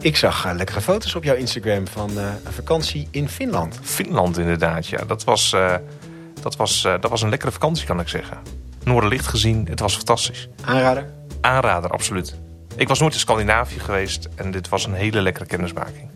Ik zag uh, lekkere foto's op jouw Instagram van uh, een vakantie in Finland. Finland inderdaad, ja. Dat was, uh, dat, was, dat was een lekkere vakantie, kan ik zeggen. Noorderlicht gezien, het was fantastisch. Aanrader? Aanrader, absoluut. Ik was nooit in Scandinavië geweest en dit was een hele lekkere kennismaking.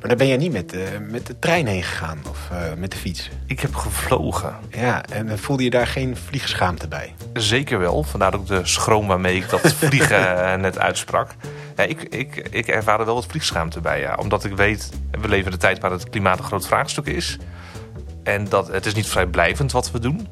Maar daar ben jij niet met, met de trein heen gegaan of met de fiets? Ik heb gevlogen. Ja, en voelde je daar geen vliegschaamte bij? Zeker wel. Vandaar ook de schroom waarmee ik dat vliegen net uitsprak. Ja, ik, ik, ik ervaar er wel wat vliegschaamte bij. Ja. Omdat ik weet, we leven in de tijd waar het klimaat een groot vraagstuk is. En dat het is niet vrijblijvend wat we doen.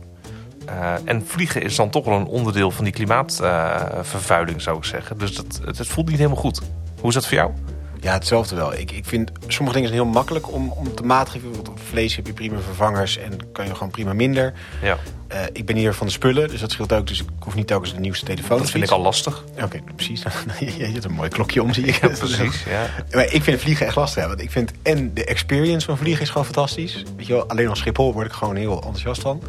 Uh, en vliegen is dan toch wel een onderdeel van die klimaatvervuiling, zou ik zeggen. Dus dat, het, voelt niet helemaal goed. Hoe is dat voor jou? Ja, hetzelfde wel. Ik, ik vind sommige dingen zijn heel makkelijk om, om te maatregelen. Want vlees heb je prima vervangers en kan je gewoon prima minder. Ja. Uh, ik ben hier van de spullen, dus dat scheelt ook. Dus ik hoef niet telkens de nieuwste telefoon Dat vind ik al lastig. Oké, okay, precies. je hebt een mooi klokje om, zie ik. Ja, precies, ja. Maar ik vind vliegen echt lastig. Want ik vind en de experience van vliegen is gewoon fantastisch. Weet je wel, alleen al Schiphol word ik gewoon heel enthousiast van.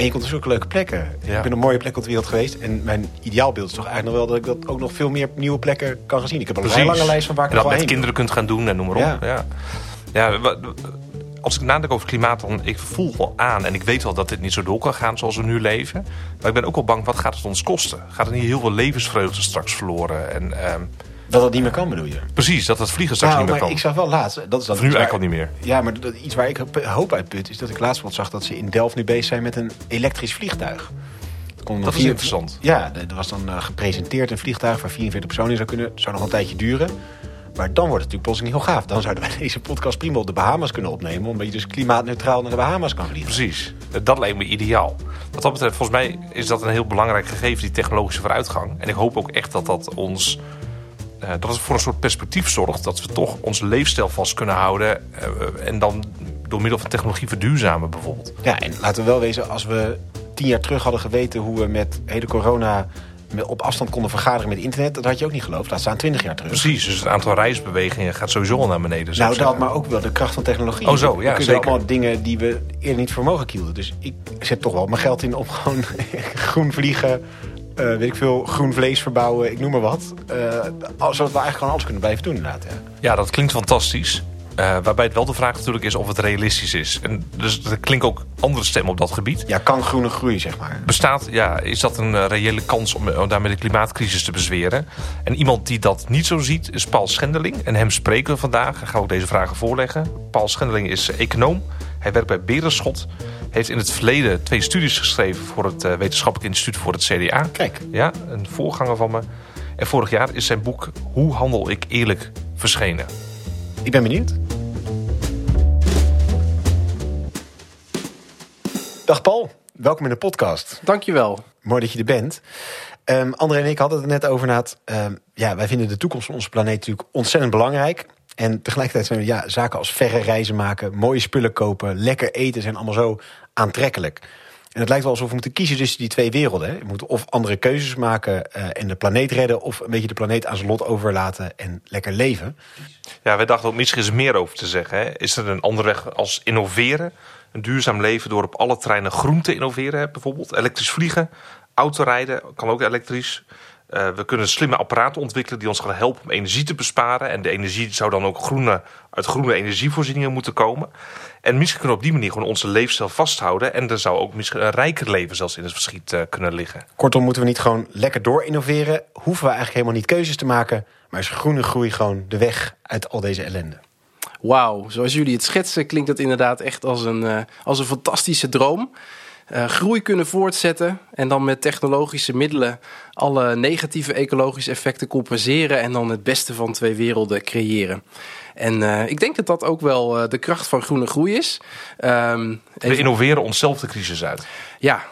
En je komt op zulke leuke plekken. Ja. Ik ben op mooie plekken op de wereld geweest. En mijn ideaalbeeld is toch eigenlijk nog wel dat ik dat ook nog veel meer nieuwe plekken kan gaan zien. Ik heb een Precies. lange lijst van waar ik En dat nog met kinderen kunt gaan doen en noem maar op. Ja. Ja. Als ik nadenk over klimaat, dan ik voel wel aan en ik weet wel dat dit niet zo door kan gaan zoals we nu leven. Maar ik ben ook wel bang, wat gaat het ons kosten? Gaat er niet heel veel levensvreugde straks verloren? En, ehm. Dat dat niet meer kan, bedoel je? precies, dat het vliegen straks Nou, niet meer maar kan. ik zag wel laatst... Dat is dan nu eigenlijk al niet meer. Ja, maar dat, iets waar ik hoop- uit put... is dat ik laatst wat zag dat ze in Delft nu bezig zijn met een elektrisch vliegtuig. Dat is vier- interessant. Ja, er was dan eh, gepresenteerd een vliegtuig waar 44 personen in zou kunnen. Het zou nog een tijdje duren. Maar dan wordt het natuurlijk plotseling heel gaaf. Dan zouden wij deze podcast prima op de Bahamas kunnen opnemen. Omdat je dus klimaatneutraal naar de Bahamas kan vliegen. Precies, dat lijkt me ideaal. Wat dat betreft, volgens mij is dat een heel belangrijk gegeven, die technologische vooruitgang. En ik hoop ook echt dat dat ons eh, dat het voor een soort perspectief zorgt. Dat we toch onze leefstijl vast kunnen houden. eh, en dan door middel van technologie verduurzamen bijvoorbeeld. Ja, en laten we wel wezen, als we tien jaar terug hadden geweten... hoe we met hele corona op afstand konden vergaderen met internet... dat had je ook niet geloofd. Laat staan twintig jaar terug. Precies, dus het aantal reisbewegingen gaat sowieso al naar beneden. Nou, dat, maar ook wel de kracht van technologie. Oh, zo, We ja, kunnen zeker. allemaal dingen die we eerder niet voor mogelijk hielden. Dus ik zet toch wel mijn geld in op gewoon groen vliegen... eh, weet ik veel, groen vlees verbouwen, ik noem maar wat. Eh, zodat we eigenlijk gewoon alles kunnen blijven doen inderdaad. Ja. Ja, dat klinkt fantastisch. Eh, waarbij het wel de vraag natuurlijk is of het realistisch is. En dus er klinken ook andere stemmen op dat gebied. ja, kan groene groei, zeg maar. Bestaat, ja, is dat een reële kans om, om daarmee de klimaatcrisis te bezweren? En iemand die dat niet zo ziet is Paul Schendeling. En hem spreken we vandaag. Ik ga ook deze vragen voorleggen. Paul Schendeling is econoom. Hij werkt bij Berenschot. Heeft in het verleden twee studies geschreven voor het eh, Wetenschappelijk Instituut voor het CDA. Kijk, Ja, een voorganger van me. En vorig jaar is zijn boek Hoe handel ik eerlijk verschenen. ik ben benieuwd. Dag Paul, welkom in de podcast. Dankjewel. Mooi dat je er bent. Ehm André en ik hadden het net over. Naad, Ehm, ja, wij vinden de toekomst van onze planeet natuurlijk ontzettend belangrijk. En tegelijkertijd zijn ja, zaken als verre reizen maken, mooie spullen kopen, lekker eten zijn allemaal zo aantrekkelijk. En het lijkt wel alsof we moeten kiezen tussen die twee werelden. Hè. We moeten of andere keuzes maken eh, en de planeet redden, of een beetje de planeet aan zijn lot overlaten en lekker leven. Ja, wij dachten ook misschien eens meer over te zeggen. Hè. Is er een andere weg als innoveren? Een duurzaam leven door op alle terreinen groen te innoveren, bijvoorbeeld. Elektrisch vliegen, autorijden, kan ook elektrisch. Eh, we kunnen slimme apparaten ontwikkelen die ons gaan helpen om energie te besparen. En de energie zou dan ook groene, uit groene energievoorzieningen moeten komen. En misschien kunnen we op die manier gewoon onze leefstijl vasthouden. En er zou ook misschien een rijker leven zelfs in het verschiet eh, kunnen liggen. Kortom, moeten we niet gewoon lekker door innoveren? Hoeven we eigenlijk helemaal niet keuzes te maken? Maar is groene groei gewoon de weg uit al deze ellende? Wauw, zoals jullie het schetsen klinkt dat inderdaad echt als een, eh, als een fantastische droom. Eh, groei kunnen voortzetten en dan met technologische middelen alle negatieve ecologische effecten compenseren en dan het beste van twee werelden creëren. En eh, ik denk dat dat ook wel eh, de kracht van groene groei is. Ehm, We even- innoveren onszelf de crisis uit. Ja,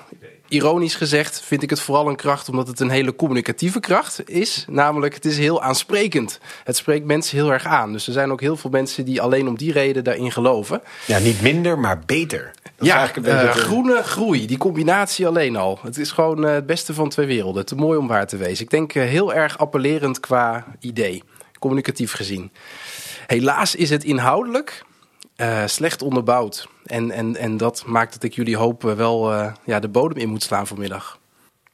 ironisch gezegd vind ik het vooral een kracht omdat het een hele communicatieve kracht is. Namelijk, het is heel aansprekend. Het spreekt mensen heel erg aan. Dus er zijn ook heel veel mensen die alleen om die reden daarin geloven. Ja, niet minder, maar beter. Dat ja, een eh, groene groei, die combinatie alleen al. Het is gewoon eh, het beste van twee werelden. Te mooi om waar te wezen. Ik denk eh, heel erg appellerend qua idee, communicatief gezien. Helaas is het inhoudelijk eh, slecht onderbouwd. En, en, en dat maakt dat ik jullie hoop eh, wel eh, ja, de bodem in moet slaan vanmiddag.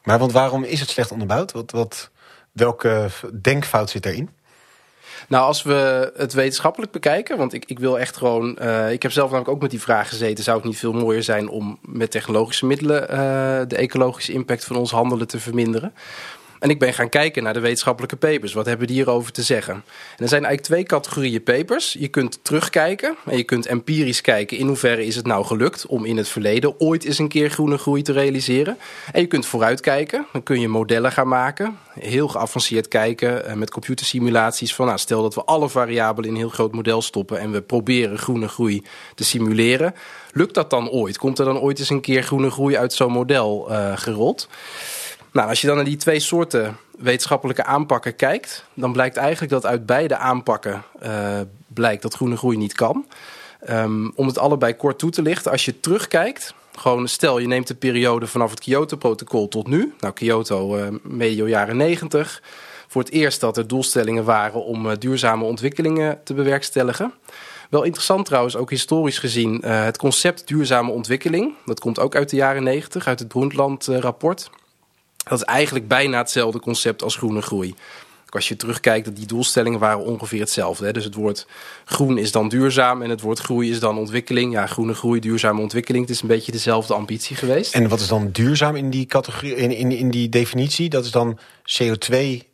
Maar want waarom is het slecht onderbouwd? Wat, wat, welke denkfout zit erin? Nou, als we het wetenschappelijk bekijken, want ik, ik wil echt gewoon. Uh, ik heb zelf namelijk ook met die vraag gezeten. Zou het niet veel mooier zijn om met technologische middelen uh, de ecologische impact van ons handelen te verminderen? En ik ben gaan kijken naar de wetenschappelijke papers. Wat hebben die hierover te zeggen? En er zijn eigenlijk twee categorieën papers. Je kunt terugkijken en je kunt empirisch kijken in hoeverre is het nou gelukt om in het verleden ooit eens een keer groene groei te realiseren. En je kunt vooruitkijken. Dan kun je modellen gaan maken. Heel geavanceerd kijken eh, met computersimulaties. Van nou, stel dat we alle variabelen in een heel groot model stoppen en we proberen groene groei te simuleren. Lukt dat dan ooit? Komt er dan ooit eens een keer groene groei uit zo'n model uh, gerold? Nou, als je dan naar die twee soorten wetenschappelijke aanpakken kijkt, dan blijkt eigenlijk dat uit beide aanpakken uh, blijkt dat groene groei niet kan. Um, om het allebei kort toe te lichten, als je terugkijkt, gewoon stel je neemt de periode vanaf het Kyoto-protocol tot nu. Nou, Kyoto uh, medio jaren 90. Voor het eerst dat er doelstellingen waren om uh, duurzame ontwikkelingen te bewerkstelligen. Wel interessant trouwens, ook historisch gezien, het concept duurzame ontwikkeling. Dat komt ook uit de jaren 90, uit het Brundtland-rapport. Dat is eigenlijk bijna hetzelfde concept als groene groei. Als je terugkijkt, dat die doelstellingen waren ongeveer hetzelfde. Dus het woord groen is dan duurzaam en het woord groei is dan ontwikkeling. Ja, groene groei, duurzame ontwikkeling. Het is een beetje dezelfde ambitie geweest. En wat is dan duurzaam in die categorie, in, in, in die definitie? Dat is dan CO2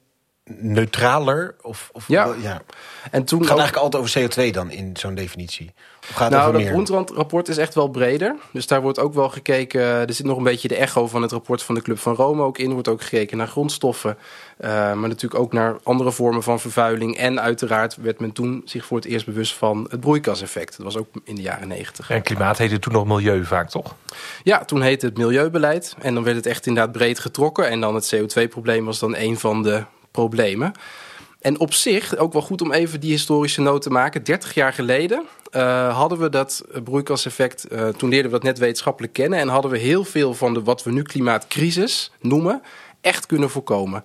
neutraler? Of, of ja. ja. En toen het gaat eigenlijk altijd over CO2 dan in zo'n definitie? Of gaat nou, dat Brundtland-rapport is echt wel breder. Dus daar wordt ook wel gekeken. Er zit nog een beetje de echo van het rapport van de Club van Rome ook in. Er wordt ook gekeken naar grondstoffen. Uh, maar natuurlijk ook naar andere vormen van vervuiling. En uiteraard werd men toen zich voor het eerst bewust van het broeikaseffect. Dat was ook in de jaren negentig. En klimaat heette toen nog milieu vaak, toch? Ja, toen heette het milieubeleid. En dan werd het echt inderdaad breed getrokken. En dan het CO2-probleem was dan een van de problemen. En op zich, ook wel goed om even die historische noot te maken. 30 jaar geleden uh, hadden we dat broeikaseffect, uh, toen leerden we dat net wetenschappelijk kennen. En hadden we heel veel van de wat we nu klimaatcrisis noemen, echt kunnen voorkomen.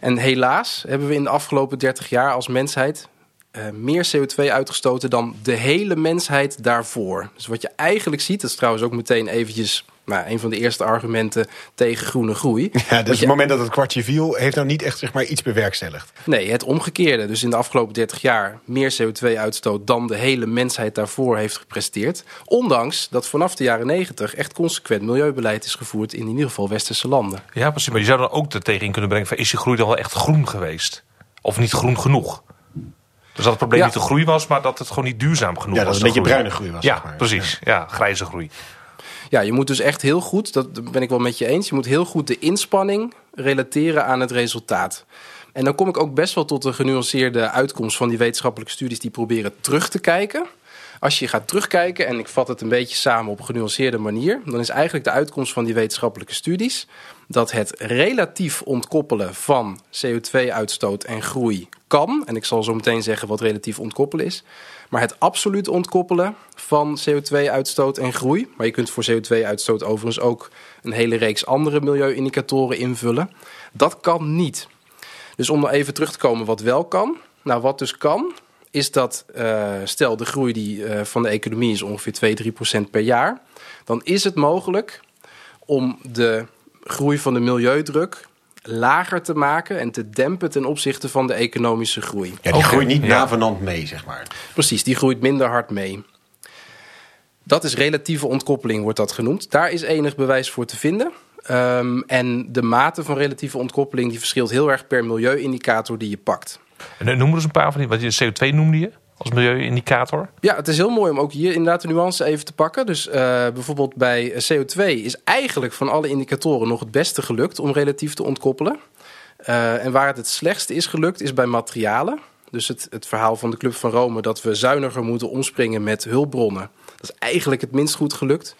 En helaas hebben we in de afgelopen 30 jaar als mensheid uh, meer CO2 uitgestoten dan de hele mensheid daarvoor. Dus wat je eigenlijk ziet, dat is trouwens ook meteen eventjes nou, een van de eerste argumenten tegen groene groei. Ja, dus je, het moment dat het kwartje viel, heeft nou niet echt zeg maar, iets bewerkstelligd. Nee, het omgekeerde. Dus in de afgelopen 30 jaar meer CO2-uitstoot dan de hele mensheid daarvoor heeft gepresteerd. Ondanks dat vanaf de jaren 90 echt consequent milieubeleid is gevoerd in in ieder geval westerse landen. Ja, precies. Maar je zou dan ook er tegen in kunnen brengen van is die groei dan wel echt groen geweest? Of niet groen genoeg? Dus dat het probleem niet de groei was, maar dat het gewoon niet duurzaam genoeg was. Ja, dat het een beetje bruine groei was. Ja, zeg maar. precies. Ja. grijze groei. Ja, je moet dus echt heel goed, dat ben ik wel met je eens, je moet heel goed de inspanning relateren aan het resultaat. En dan kom ik ook best wel tot een genuanceerde uitkomst van die wetenschappelijke studies die proberen terug te kijken. Als je gaat terugkijken, en ik vat het een beetje samen op een genuanceerde manier, dan is eigenlijk de uitkomst van die wetenschappelijke studies dat het relatief ontkoppelen van CO2-uitstoot en groei kan. En ik zal zo meteen zeggen wat relatief ontkoppelen is. Maar het absoluut ontkoppelen van CO2-uitstoot en groei. Maar je kunt voor CO2-uitstoot overigens ook een hele reeks andere milieuindicatoren invullen. Dat kan niet. Dus om nog even terug te komen wat wel kan. Nou, wat dus kan, is dat uh, stel de groei die, uh, van de economie is ongeveer 2, 3 procent per jaar. Dan is het mogelijk om de groei van de milieudruk lager te maken en te dempen ten opzichte van de economische groei. Ja, die okay. groeit niet ja. navenant mee, zeg maar. Precies, die groeit minder hard mee. Dat is relatieve ontkoppeling, wordt dat genoemd. Daar is enig bewijs voor te vinden. Um, en de mate van relatieve ontkoppeling die verschilt heel erg per milieuindicator die je pakt. En noem er eens een paar van die, wat je CO2 noemde je? Als milieuindicator? Ja, het is heel mooi om ook hier inderdaad de nuance even te pakken. Dus uh, bijvoorbeeld bij CO2 is eigenlijk van alle indicatoren nog het beste gelukt om relatief te ontkoppelen. Uh, en waar het het slechtste is gelukt is bij materialen. Dus het, het verhaal van de Club van Rome dat we zuiniger moeten omspringen met hulpbronnen. Dat is eigenlijk het minst goed gelukt.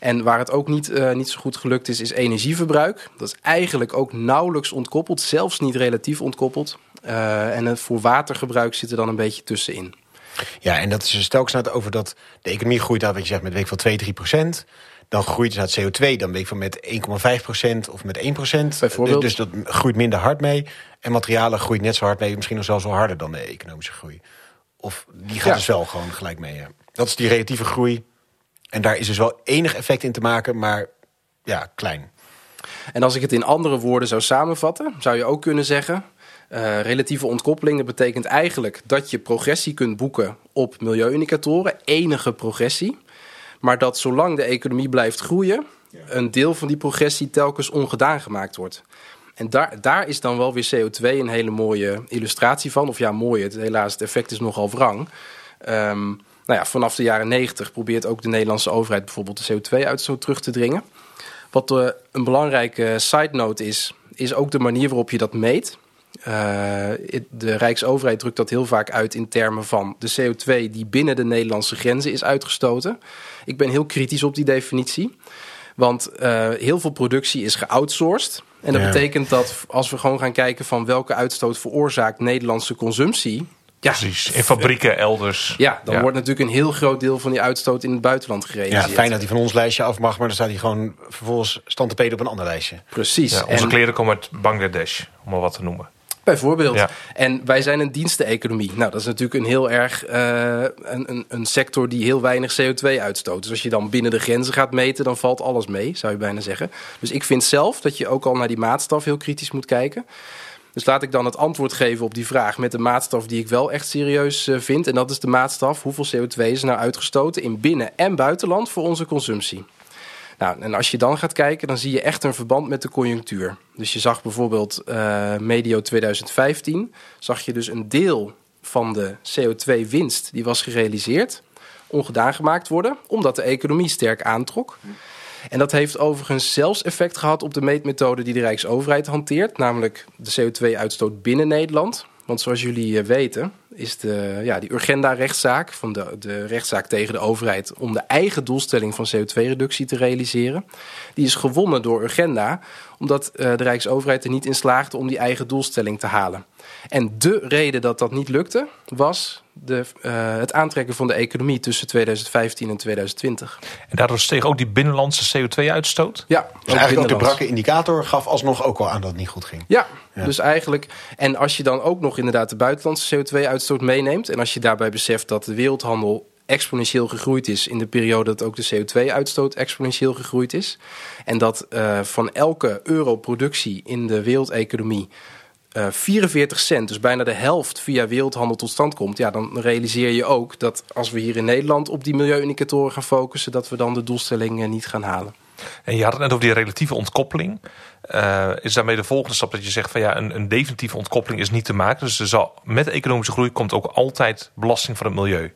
En waar het ook niet, niet zo goed gelukt is, is energieverbruik. Dat is eigenlijk ook nauwelijks ontkoppeld, zelfs niet relatief ontkoppeld. Uh, en voor watergebruik zit er dan een beetje tussenin. Ja, en dat is dus telkens het over dat de economie groeit uit wat je zegt met week van 2, 3 procent. Dan groeit het naar CO2, dan week van met 1,5 procent of met 1 procent. Bijvoorbeeld. Dus, dus dat groeit minder hard mee. En materialen groeit net zo hard mee, misschien nog zelfs wel harder dan de economische groei. Of die gaat ja. dus wel gewoon gelijk mee. Dat is die relatieve groei. En daar is dus wel enig effect in te maken, maar ja, klein. En als ik het in andere woorden zou samenvatten, zou je ook kunnen zeggen Uh, relatieve ontkoppeling dat betekent eigenlijk dat je progressie kunt boeken op milieuindicatoren, enige progressie. Maar dat zolang de economie blijft groeien, een deel van die progressie telkens ongedaan gemaakt wordt. En daar, daar is dan wel weer CO2 een hele mooie illustratie van. Of ja, mooi, het, helaas, het effect is nogal wrang. Um, nou ja, vanaf de jaren 90 probeert ook de Nederlandse overheid bijvoorbeeld de CO2-uitstoot terug te dringen. Wat uh, een belangrijke side note is, is ook de manier waarop je dat meet. Uh, de Rijksoverheid drukt dat heel vaak uit in termen van de CO2 die binnen de Nederlandse grenzen is uitgestoten. Ik ben heel kritisch op die definitie. Want uh, heel veel productie is geoutsourced. En dat ja. betekent dat als we gewoon gaan kijken van welke uitstoot veroorzaakt Nederlandse consumptie. Ja, Precies, in fabrieken elders. Ja, dan ja. wordt natuurlijk een heel groot deel van die uitstoot in het buitenland gerealiseerd. Ja, fijn dat hij van ons lijstje af mag, maar dan staat hij gewoon vervolgens stand te peden op een ander lijstje. Precies. Ja, onze en... kleren komen uit Bangladesh, om maar wat te noemen. Bijvoorbeeld. Ja. En wij zijn een diensteneconomie. Nou, dat is natuurlijk een heel erg uh, een, een, een, sector die heel weinig CO2 uitstoot. Dus als je dan binnen de grenzen gaat meten, dan valt alles mee, zou je bijna zeggen. Dus ik vind zelf dat je ook al naar die maatstaf heel kritisch moet kijken. Dus laat ik dan het antwoord geven op die vraag met de maatstaf die ik wel echt serieus uh, vind. En dat is de maatstaf hoeveel CO2 is nou uitgestoten in binnen- en buitenland voor onze consumptie. Nou, en als je dan gaat kijken, dan zie je echt een verband met de conjunctuur. Dus je zag bijvoorbeeld uh, medio 2015, zag je dus een deel van de CO2-winst die was gerealiseerd, ongedaan gemaakt worden, omdat de economie sterk aantrok. En dat heeft overigens zelfs effect gehad op de meetmethode die de Rijksoverheid hanteert, namelijk de CO2-uitstoot binnen Nederland. Want zoals jullie weten, is de, ja, die Urgenda-rechtszaak, van de, de rechtszaak tegen de overheid om de eigen doelstelling van CO2-reductie te realiseren, die is gewonnen door Urgenda, omdat uh, de Rijksoverheid er niet in slaagde om die eigen doelstelling te halen. En de reden dat dat niet lukte, was de, uh, het aantrekken van de economie tussen 2015 en 2020. En daardoor steeg ook die binnenlandse CO2-uitstoot? Ja. Dus eigenlijk ook de brakke indicator gaf alsnog ook al aan dat het niet goed ging. Ja, ja, dus eigenlijk... En als je dan ook nog inderdaad de buitenlandse CO2-uitstoot meeneemt... en als je daarbij beseft dat de wereldhandel exponentieel gegroeid is in de periode dat ook de CO2-uitstoot exponentieel gegroeid is. En dat uh, van elke euro productie in de wereldeconomie uh, 44 cent, dus bijna de helft via wereldhandel tot stand komt, ja, dan realiseer je ook dat als we hier in Nederland op die milieuindicatoren gaan focussen, dat we dan de doelstelling uh, niet gaan halen. En je had het net over die relatieve ontkoppeling. Uh, is daarmee de volgende stap dat je zegt van ja, een, een definitieve ontkoppeling is niet te maken. Dus er zal, met economische groei komt ook altijd belasting van het milieu.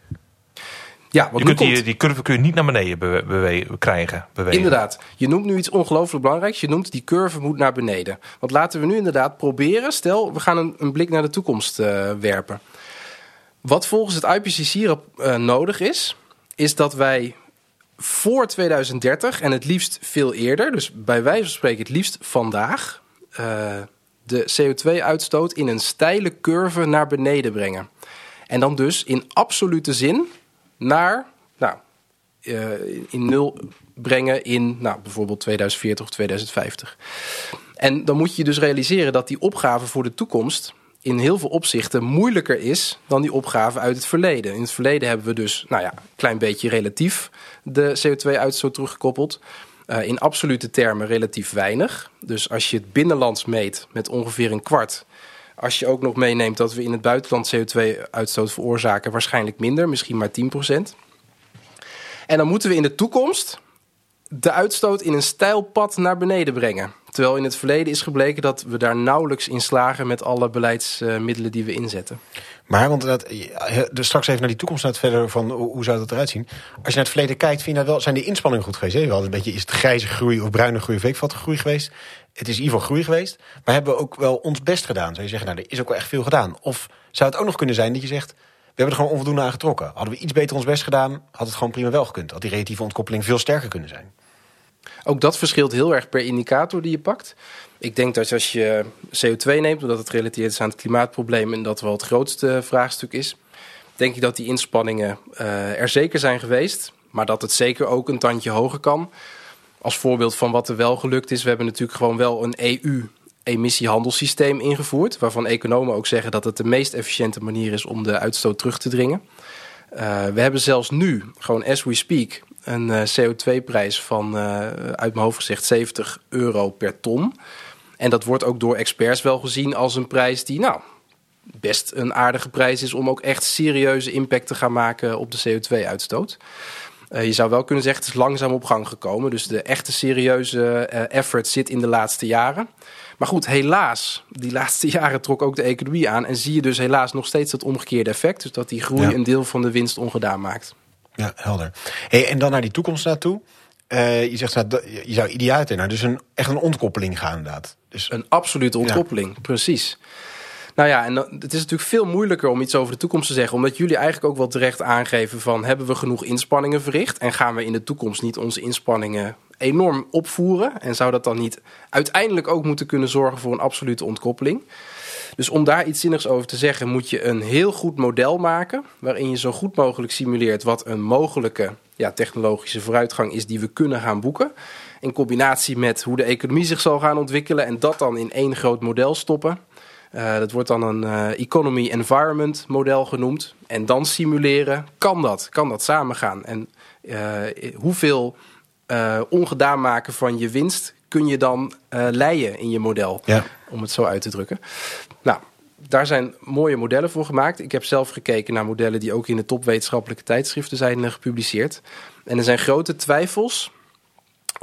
Ja, je kunt die, die curve kun je niet naar beneden bewe bewe krijgen. Bewegen. Inderdaad. Je noemt nu iets ongelooflijk belangrijks. Je noemt die curve moet naar beneden. Want laten we nu inderdaad proberen. Stel, we gaan een, een blik naar de toekomst uh, werpen. Wat volgens het IPCC uh, nodig is, is dat wij voor 2030 en het liefst veel eerder, dus bij wijze van spreken het liefst vandaag, uh, de CO2-uitstoot in een steile curve naar beneden brengen. En dan dus in absolute zin naar, nou, uh, in nul brengen in nou, bijvoorbeeld 2040 of 2050. En dan moet je dus realiseren dat die opgave voor de toekomst in heel veel opzichten moeilijker is dan die opgave uit het verleden. In het verleden hebben we dus, nou ja, een klein beetje relatief de CO2-uitstoot teruggekoppeld. Uh, in absolute termen relatief weinig. Dus als je het binnenlands meet met ongeveer een kwart. Als je ook nog meeneemt dat we in het buitenland CO2-uitstoot veroorzaken, waarschijnlijk minder, misschien maar 10%. En dan moeten we in de toekomst de uitstoot in een steil pad naar beneden brengen. Terwijl in het verleden is gebleken dat we daar nauwelijks in slagen met alle beleidsmiddelen die we inzetten. Maar, want dat, dus straks even naar die toekomst naar verder van hoe zou dat eruit zien. Als je naar het verleden kijkt, vind je wel, zijn die inspanningen goed geweest? Hè? Wel een beetje, is het grijze groei of bruine groei of weet ik wat groei geweest? Het is geval groei geweest. Maar hebben we ook wel ons best gedaan? Zou je zeggen, nou, er is ook wel echt veel gedaan. Of zou het ook nog kunnen zijn dat je zegt, we hebben er gewoon onvoldoende aan getrokken. Hadden we iets beter ons best gedaan, had het gewoon prima wel gekund. Had die relatieve ontkoppeling veel sterker kunnen zijn. Ook dat verschilt heel erg per indicator die je pakt. Ik denk dat als je CO2 neemt, omdat het gerelateerd is aan het klimaatprobleem en dat wel het grootste vraagstuk is, denk ik dat die inspanningen uh, er zeker zijn geweest, maar dat het zeker ook een tandje hoger kan. Als voorbeeld van wat er wel gelukt is, we hebben natuurlijk gewoon wel een EU emissiehandelssysteem ingevoerd, waarvan economen ook zeggen dat het de meest efficiënte manier is om de uitstoot terug te dringen. Uh, we hebben zelfs nu, gewoon as we speak, een uh, CO2-prijs van, uh, uit mijn hoofd gezegd, 70 euro per ton. En dat wordt ook door experts wel gezien als een prijs die, nou, best een aardige prijs is om ook echt serieuze impact te gaan maken op de CO2-uitstoot. Uh, je zou wel kunnen zeggen, het is langzaam op gang gekomen. Dus de echte serieuze uh, effort zit in de laatste jaren. Maar goed, helaas, die laatste jaren trok ook de economie aan. En zie je dus helaas nog steeds dat omgekeerde effect. Dus dat die groei Ja. een deel van de winst ongedaan maakt. Ja, helder. Hey, en dan naar die toekomst naartoe. Eh, je zegt, nou, dat- je zou ideaal naar dus een, echt een ontkoppeling gaan inderdaad. Dus Een absolute ontkoppeling, precies. Nou ja, en het is natuurlijk veel moeilijker om iets over de toekomst te zeggen, omdat jullie eigenlijk ook wel terecht aangeven van hebben we genoeg inspanningen verricht en gaan we in de toekomst niet onze inspanningen enorm opvoeren en zou dat dan niet uiteindelijk ook moeten kunnen zorgen voor een absolute ontkoppeling? Dus om daar iets zinnigs over te zeggen, moet je een heel goed model maken. Waarin je zo goed mogelijk simuleert wat een mogelijke ja, technologische vooruitgang is die we kunnen gaan boeken. In combinatie met hoe de economie zich zal gaan ontwikkelen. En dat dan in één groot model stoppen. Eh, dat wordt dan een eh, economy environment model genoemd. En dan simuleren, kan dat? Kan dat samengaan? En eh, hoeveel ongedaan maken van je winst kun je dan leien in je model? ja, om het zo uit te drukken. Nou, daar zijn mooie modellen voor gemaakt. Ik heb zelf gekeken naar modellen die ook in de topwetenschappelijke tijdschriften zijn gepubliceerd. En er zijn grote twijfels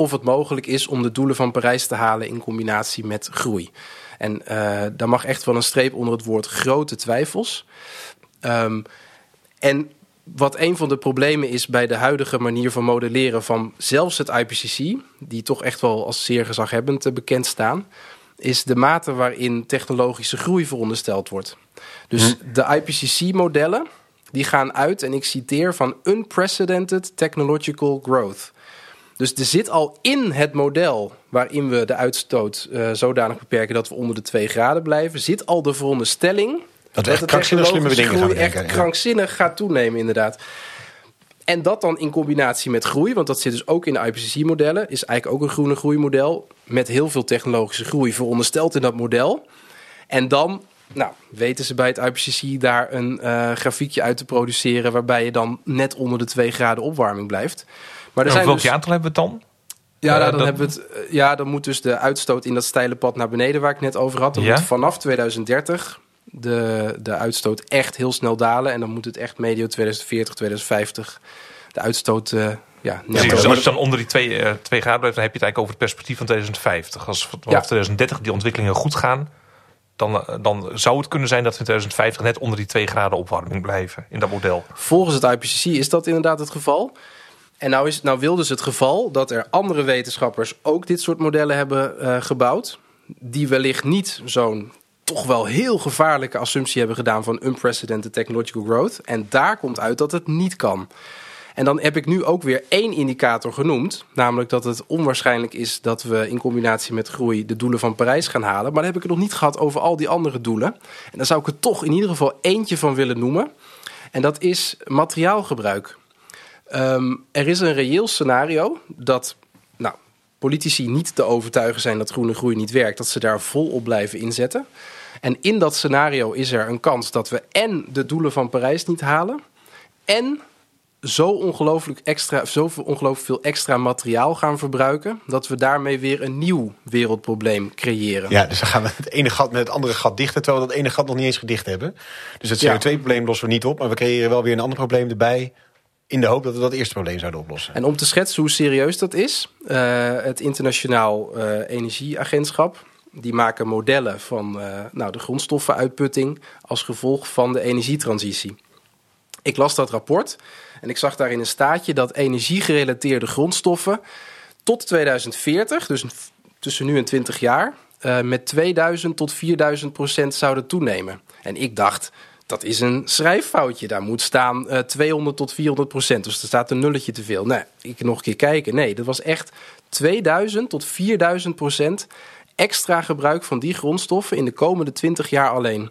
of het mogelijk is om de doelen van Parijs te halen in combinatie met groei. En eh, daar mag echt wel een streep onder het woord grote twijfels. Ehm, en wat een van de problemen is bij de huidige manier van modelleren van zelfs het IPCC, die toch echt wel als zeer gezaghebbend eh, bekend staan, is de mate waarin technologische groei verondersteld wordt. Dus de IPCC-modellen die gaan uit, en ik citeer, van unprecedented technological growth. Dus er zit al in het model waarin we de uitstoot eh, zodanig beperken dat we onder de 2 graden blijven, zit al de veronderstelling dat echt de krankzinnig slimme dingen gaan bedenken. echt ja. krankzinnig gaat toenemen, inderdaad. En dat dan in combinatie met groei, want dat zit dus ook in de IPCC-modellen, is eigenlijk ook een groene groeimodel met heel veel technologische groei verondersteld in dat model. En dan, nou, weten ze bij het IPCC daar een eh, grafiekje uit te produceren waarbij je dan net onder de 2 graden opwarming blijft. Maar er zijn welk dus, jaartal hebben we het dan? ja, nou, Eh, dan dat- hebben we het, eh, ja, dan moet dus de uitstoot in dat steile pad naar beneden waar ik net over had. Dan Ja? moet vanaf 2030 de, de uitstoot echt heel snel dalen. En dan moet het echt medio 2040, 2050 de uitstoot eh ja, dus als je dan onder die 2 eh, twee graden blijft, dan heb je het eigenlijk over het perspectief van 2050. Als vanaf Ja. 2030 die ontwikkelingen goed gaan, dan, eh, dan zou het kunnen zijn dat we in 2050 net onder die 2 graden opwarming blijven in dat model. Volgens het IPCC is dat inderdaad het geval. En nou, is, nou wil dus het geval dat er andere wetenschappers ook dit soort modellen hebben eh, gebouwd. Die wellicht niet zo'n toch wel heel gevaarlijke assumptie hebben gedaan van unprecedented technological growth. En daar komt uit dat het niet kan. En dan heb ik nu ook weer één indicator genoemd. Namelijk dat het onwaarschijnlijk is dat we in combinatie met groei de doelen van Parijs gaan halen. Maar dan heb ik het nog niet gehad over al die andere doelen. En daar zou ik er toch in ieder geval eentje van willen noemen. En dat is materiaalgebruik. Ehm, er is een reëel scenario dat nou, politici niet te overtuigen zijn dat groene groei niet werkt, dat ze daar volop blijven inzetten. En in dat scenario is er een kans dat we en de doelen van Parijs niet halen, en zo ongelooflijk extra, zoveel ongelooflijk veel extra materiaal gaan verbruiken, dat we daarmee weer een nieuw wereldprobleem creëren. Ja, dus dan gaan we het ene gat met het andere gat dichten, terwijl we dat ene gat nog niet eens gedicht hebben. Dus het Ja. CO2-probleem lossen we niet op, maar we creëren wel weer een ander probleem erbij. In de hoop dat we dat eerste probleem zouden oplossen. En om te schetsen hoe serieus dat is, eh, het Internationaal eh, Energieagentschap. Die maken modellen van eh, nou, de grondstoffenuitputting als gevolg van de energietransitie. Ik las dat rapport en ik zag daarin een staatje dat energiegerelateerde grondstoffen tot 2040, dus tussen nu en 20 jaar, met 2000 tot 4000 procent zouden toenemen. En ik dacht, dat is een schrijffoutje. Daar moet staan eh 200 tot 400 procent. Dus er staat een nulletje te veel. Nee, ik nog een keer kijken. Nee, dat was echt 2000 tot 4000 procent extra gebruik van die grondstoffen in de komende 20 jaar alleen.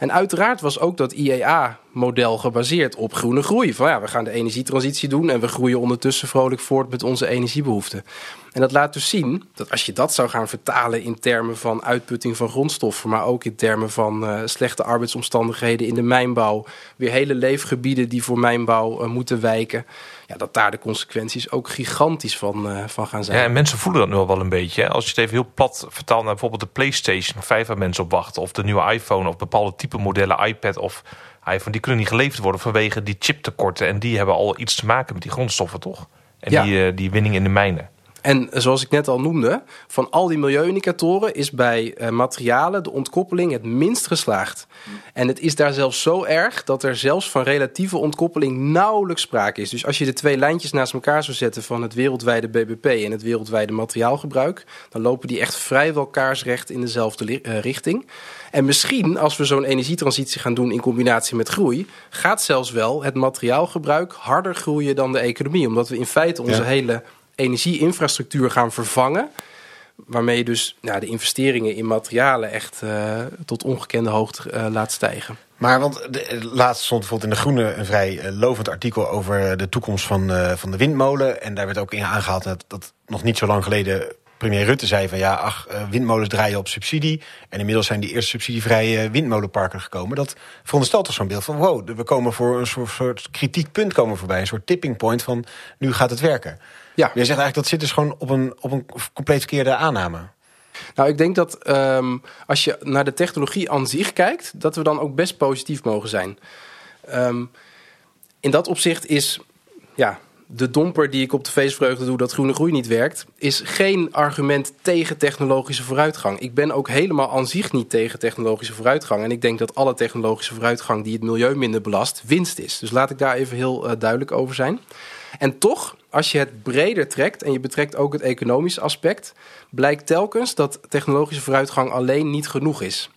En uiteraard was ook dat IEA model gebaseerd op groene groei. Van ja, we gaan de energietransitie doen en we groeien ondertussen vrolijk voort met onze energiebehoeften. En dat laat dus zien dat als je dat zou gaan vertalen in termen van uitputting van grondstoffen, maar ook in termen van uh, slechte arbeidsomstandigheden in de mijnbouw, weer hele leefgebieden die voor mijnbouw uh, moeten wijken, ja, dat daar de consequenties ook gigantisch van, uh, van gaan zijn. Ja, en mensen voelen dat nu al wel een beetje. Hè? Als je het even heel plat vertaalt naar bijvoorbeeld de PlayStation, vijf waar mensen op wachten, of de nieuwe iPhone of bepaalde type modellen, iPad of iPhone, die kunnen niet geleverd worden vanwege die chiptekorten. En die hebben al iets te maken met die grondstoffen, toch? En ja. die, die winning in de mijnen. En zoals ik net al noemde, van al die milieuindicatoren is bij uh, materialen de ontkoppeling het minst geslaagd. En het is daar zelfs zo erg dat er zelfs van relatieve ontkoppeling nauwelijks sprake is. Dus als je de twee lijntjes naast elkaar zou zetten van het wereldwijde BBP en het wereldwijde materiaalgebruik, dan lopen die echt vrijwel kaarsrecht in dezelfde uh, richting. En misschien als we zo'n energietransitie gaan doen in combinatie met groei, gaat zelfs wel het materiaalgebruik harder groeien dan de economie. Omdat we in feite onze ja. hele energieinfrastructuur gaan vervangen. Waarmee je dus nou, de investeringen in materialen echt uh, tot ongekende hoogte uh, laat stijgen. Maar want de, laatst stond bijvoorbeeld in de Groene een vrij lovend artikel over de toekomst van, van de windmolen. En daar werd ook in aangehaald dat, dat nog niet zo lang geleden premier Rutte zei van ja, ach, windmolens draaien op subsidie. En inmiddels zijn die eerste subsidievrije windmolenparken gekomen. Dat veronderstelt toch zo'n beeld van wow, we komen voor een soort, soort kritiek punt komen voorbij. Een soort tipping point van nu gaat het werken. Ja. Je zegt eigenlijk dat zit dus gewoon op een, op een compleet verkeerde aanname. Nou, ik denk dat um, als je naar de technologie aan zich kijkt, dat we dan ook best positief mogen zijn. Um, in dat opzicht is ja, de domper die ik op de feestvreugde doe dat groene groei niet werkt, is geen argument tegen technologische vooruitgang. Ik ben ook helemaal aan zich niet tegen technologische vooruitgang. En ik denk dat alle technologische vooruitgang die het milieu minder belast, winst is. Dus laat ik daar even heel uh, duidelijk over zijn. En toch, als je het breder trekt en je betrekt ook het economische aspect, blijkt telkens dat technologische vooruitgang alleen niet genoeg is.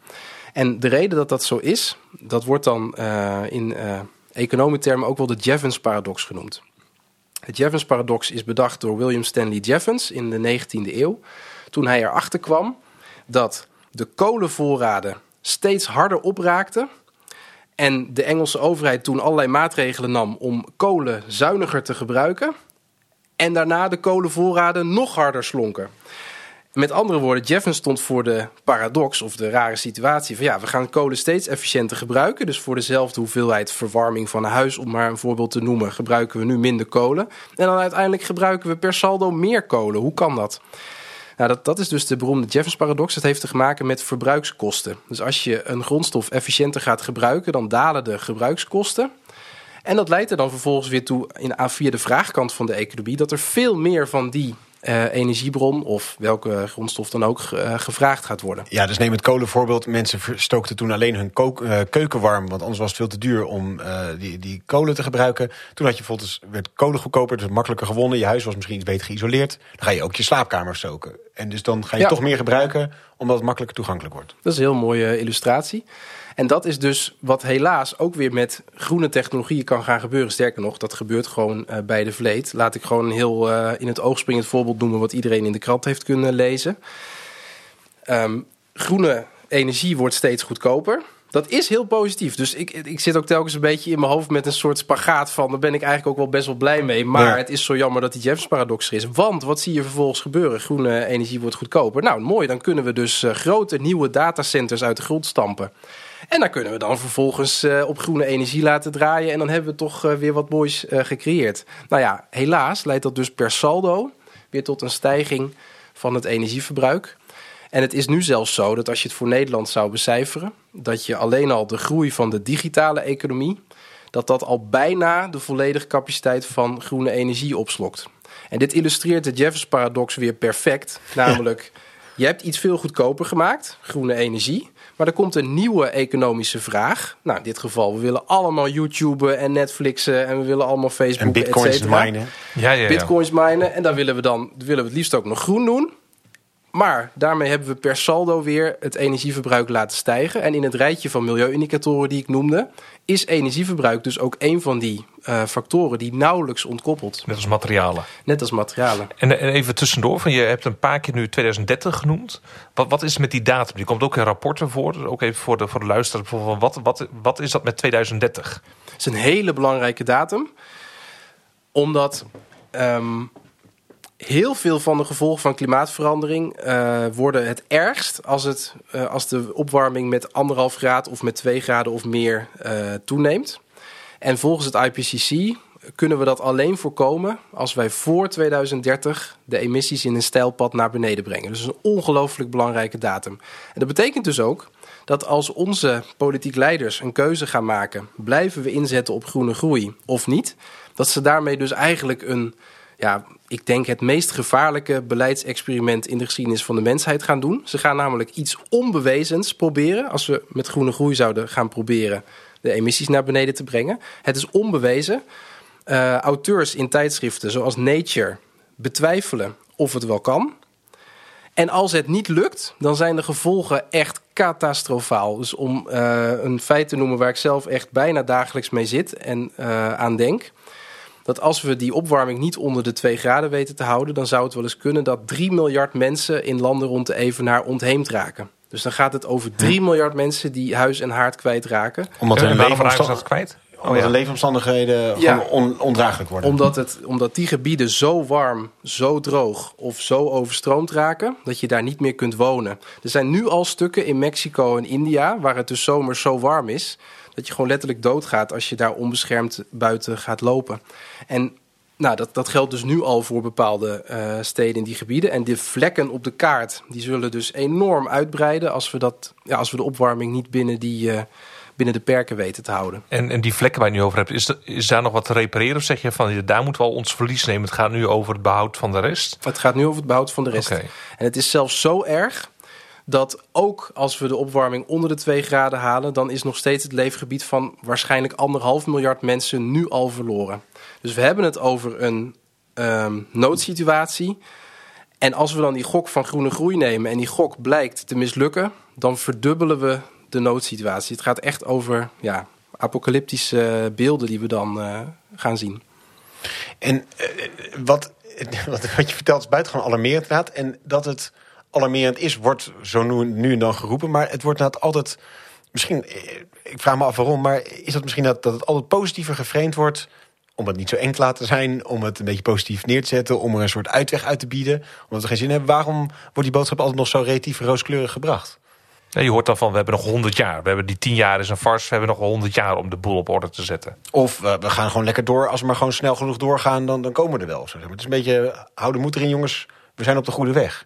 En de reden dat dat zo is, dat wordt dan uh, in uh, economietermen ook wel de Jevons paradox genoemd. Het Jevons paradox is bedacht door William Stanley Jevons in de 19e eeuw. Toen hij erachter kwam dat de kolenvoorraden steeds harder opraakten en de Engelse overheid toen allerlei maatregelen nam om kolen zuiniger te gebruiken. En daarna de kolenvoorraden nog harder slonken. Met andere woorden, Jevons stond voor de paradox of de rare situatie van ja, we gaan kolen steeds efficiënter gebruiken. Dus voor dezelfde hoeveelheid verwarming van een huis, om maar een voorbeeld te noemen, gebruiken we nu minder kolen. En dan uiteindelijk gebruiken we per saldo meer kolen. Hoe kan dat? Nou, dat, dat is dus de beroemde Jevons-paradox. Dat heeft te maken met verbruikskosten. Dus als je een grondstof efficiënter gaat gebruiken, dan dalen de gebruikskosten. En dat leidt er dan vervolgens weer toe, in, via de vraagkant van de economie, dat er veel meer van die uh, energiebron of welke grondstof dan ook uh, gevraagd gaat worden. Ja, dus neem het kolenvoorbeeld. Mensen stookten toen alleen hun kook, uh, keuken warm, want anders was het veel te duur om die, die kolen te gebruiken. Toen had je bijvoorbeeld, werd kolen goedkoper, dus makkelijker gewonnen. Je huis was misschien iets beter geïsoleerd. Dan ga je ook je slaapkamer stoken. En dus dan ga je ja. toch meer gebruiken, omdat het makkelijker toegankelijk wordt. Dat is een heel mooie illustratie. En dat is dus wat helaas ook weer met groene technologieën kan gaan gebeuren. Sterker nog, dat gebeurt gewoon uh, bij de vleet. Laat ik gewoon een heel uh, in het oog springend voorbeeld noemen wat iedereen in de krant heeft kunnen lezen. Um, groene energie wordt steeds goedkoper. Dat is heel positief. Dus ik, ik zit ook telkens een beetje in mijn hoofd met een soort spagaat van... daar ben ik eigenlijk ook wel best wel blij mee. Maar ja. het is zo jammer dat die Jeffs-paradox er is. Want wat zie je vervolgens gebeuren? Groene energie wordt goedkoper. Nou, mooi. Dan kunnen we dus uh, grote nieuwe datacenters uit de grond stampen. En dan kunnen we dan vervolgens uh, op groene energie laten draaien. En dan hebben we toch uh, weer wat moois uh, gecreëerd. Nou ja, helaas leidt dat dus per saldo weer tot een stijging van het energieverbruik. En het is nu zelfs zo dat als je het voor Nederland zou becijferen, dat je alleen al de groei van de digitale economie, dat dat al bijna de volledige capaciteit van groene energie opslokt. En dit illustreert de Jeffers paradox weer perfect. Namelijk, je hebt iets veel goedkoper gemaakt, groene energie. Maar er komt een nieuwe economische vraag. Nou, in dit geval, we willen allemaal YouTuben en Netflixen en we willen allemaal Facebook, en bitcoins minen. Ja, ja, ja. Bitcoins minen. En dan willen we dan willen we het liefst ook nog groen doen. Maar daarmee hebben we per saldo weer het energieverbruik laten stijgen. En in het rijtje van milieuindicatoren die ik noemde, is energieverbruik dus ook een van die uh, factoren die nauwelijks ontkoppelt. Net als materialen. Net als materialen. En, en, even tussendoor, van je hebt een paar keer nu 2030 genoemd. Wat, wat is met die datum? Die komt ook in rapporten voor. Ook even voor de, voor de luisteraar. Wat, wat, wat is dat met 2030? Het is een hele belangrijke datum. Omdat um, heel veel van de gevolgen van klimaatverandering uh, worden het ergst als, het, uh, als de opwarming met anderhalf graad of met twee graden of meer uh, toeneemt. En volgens het IPCC kunnen we dat alleen voorkomen als wij voor 2030 de emissies in een stijlpad naar beneden brengen. Dus een ongelooflijk belangrijke datum. En dat betekent dus ook dat als onze politiek leiders een keuze gaan maken, blijven we inzetten op groene groei of niet, dat ze daarmee dus eigenlijk een ja, ik denk het meest gevaarlijke beleidsexperiment in de geschiedenis van de mensheid gaan doen. Ze gaan namelijk iets onbewezens proberen. Als we met groene groei zouden gaan proberen de emissies naar beneden te brengen. Het is onbewezen. Uh, auteurs in tijdschriften zoals Nature betwijfelen of het wel kan. En als het niet lukt, dan zijn de gevolgen echt catastrofaal. Dus om uh, een feit te noemen waar ik zelf echt bijna dagelijks mee zit en uh, aan denk dat als we die opwarming niet onder de 2 graden weten te houden, dan zou het wel eens kunnen dat 3 miljard mensen in landen rond de evenaar ontheemd raken. Dus dan gaat het over 3 miljard mensen die huis en haard kwijtraken. Omdat hun levensomstandigheden kwijt? Oh, Omdat ja. de leefomstandigheden ja. on, ondraaglijk worden. Omdat, het, omdat die gebieden zo warm, zo droog of zo overstroomd raken... dat je daar niet meer kunt wonen. Er zijn nu al stukken in Mexico en India... waar het dus zomers zo warm is dat je gewoon letterlijk doodgaat als je daar onbeschermd buiten gaat lopen. En nou, dat, dat geldt dus nu al voor bepaalde uh, steden in die gebieden. En de vlekken op de kaart die zullen dus enorm uitbreiden als we, dat, ja, als we de opwarming niet binnen, die, uh, binnen de perken weten te houden. En, en die vlekken waar je nu over hebt, is, de, is daar nog wat te repareren? Of zeg je van daar moeten we al ons verlies nemen? Het gaat nu over het behoud van de rest? Het gaat nu over het behoud van de rest. Okay. En het is zelfs zo erg dat ook als we de opwarming onder de 2 graden halen, dan is nog steeds het leefgebied van waarschijnlijk anderhalf miljard mensen nu al verloren. Dus we hebben het over een um, noodsituatie. En als we dan die gok van groene groei nemen en die gok blijkt te mislukken, dan verdubbelen we de noodsituatie. Het gaat echt over ja, apocalyptische beelden die we dan uh, gaan zien. En uh, wat, wat, je vertelt is buitengewoon alarmerend. En dat het alarmerend is, wordt zo nu, nu en dan geroepen. Maar het wordt inderdaad altijd, misschien, ik vraag me af waarom, maar is dat misschien dat, dat het altijd positiever geframed wordt om het niet zo eng te laten zijn, om het een beetje positief neer te zetten, om er een soort uitweg uit te bieden, omdat we geen zin hebben. Waarom wordt die boodschap altijd nog zo relatief rooskleurig gebracht? Je hoort dan van, we hebben nog 100 jaar. We hebben die 10 jaar is een farce. We hebben nog wel 100 jaar om de boel op orde te zetten. Of uh, we gaan gewoon lekker door. Als we maar gewoon snel genoeg doorgaan, dan, dan komen we er wel. Het is een beetje, hou de moed erin jongens. We zijn op de goede weg.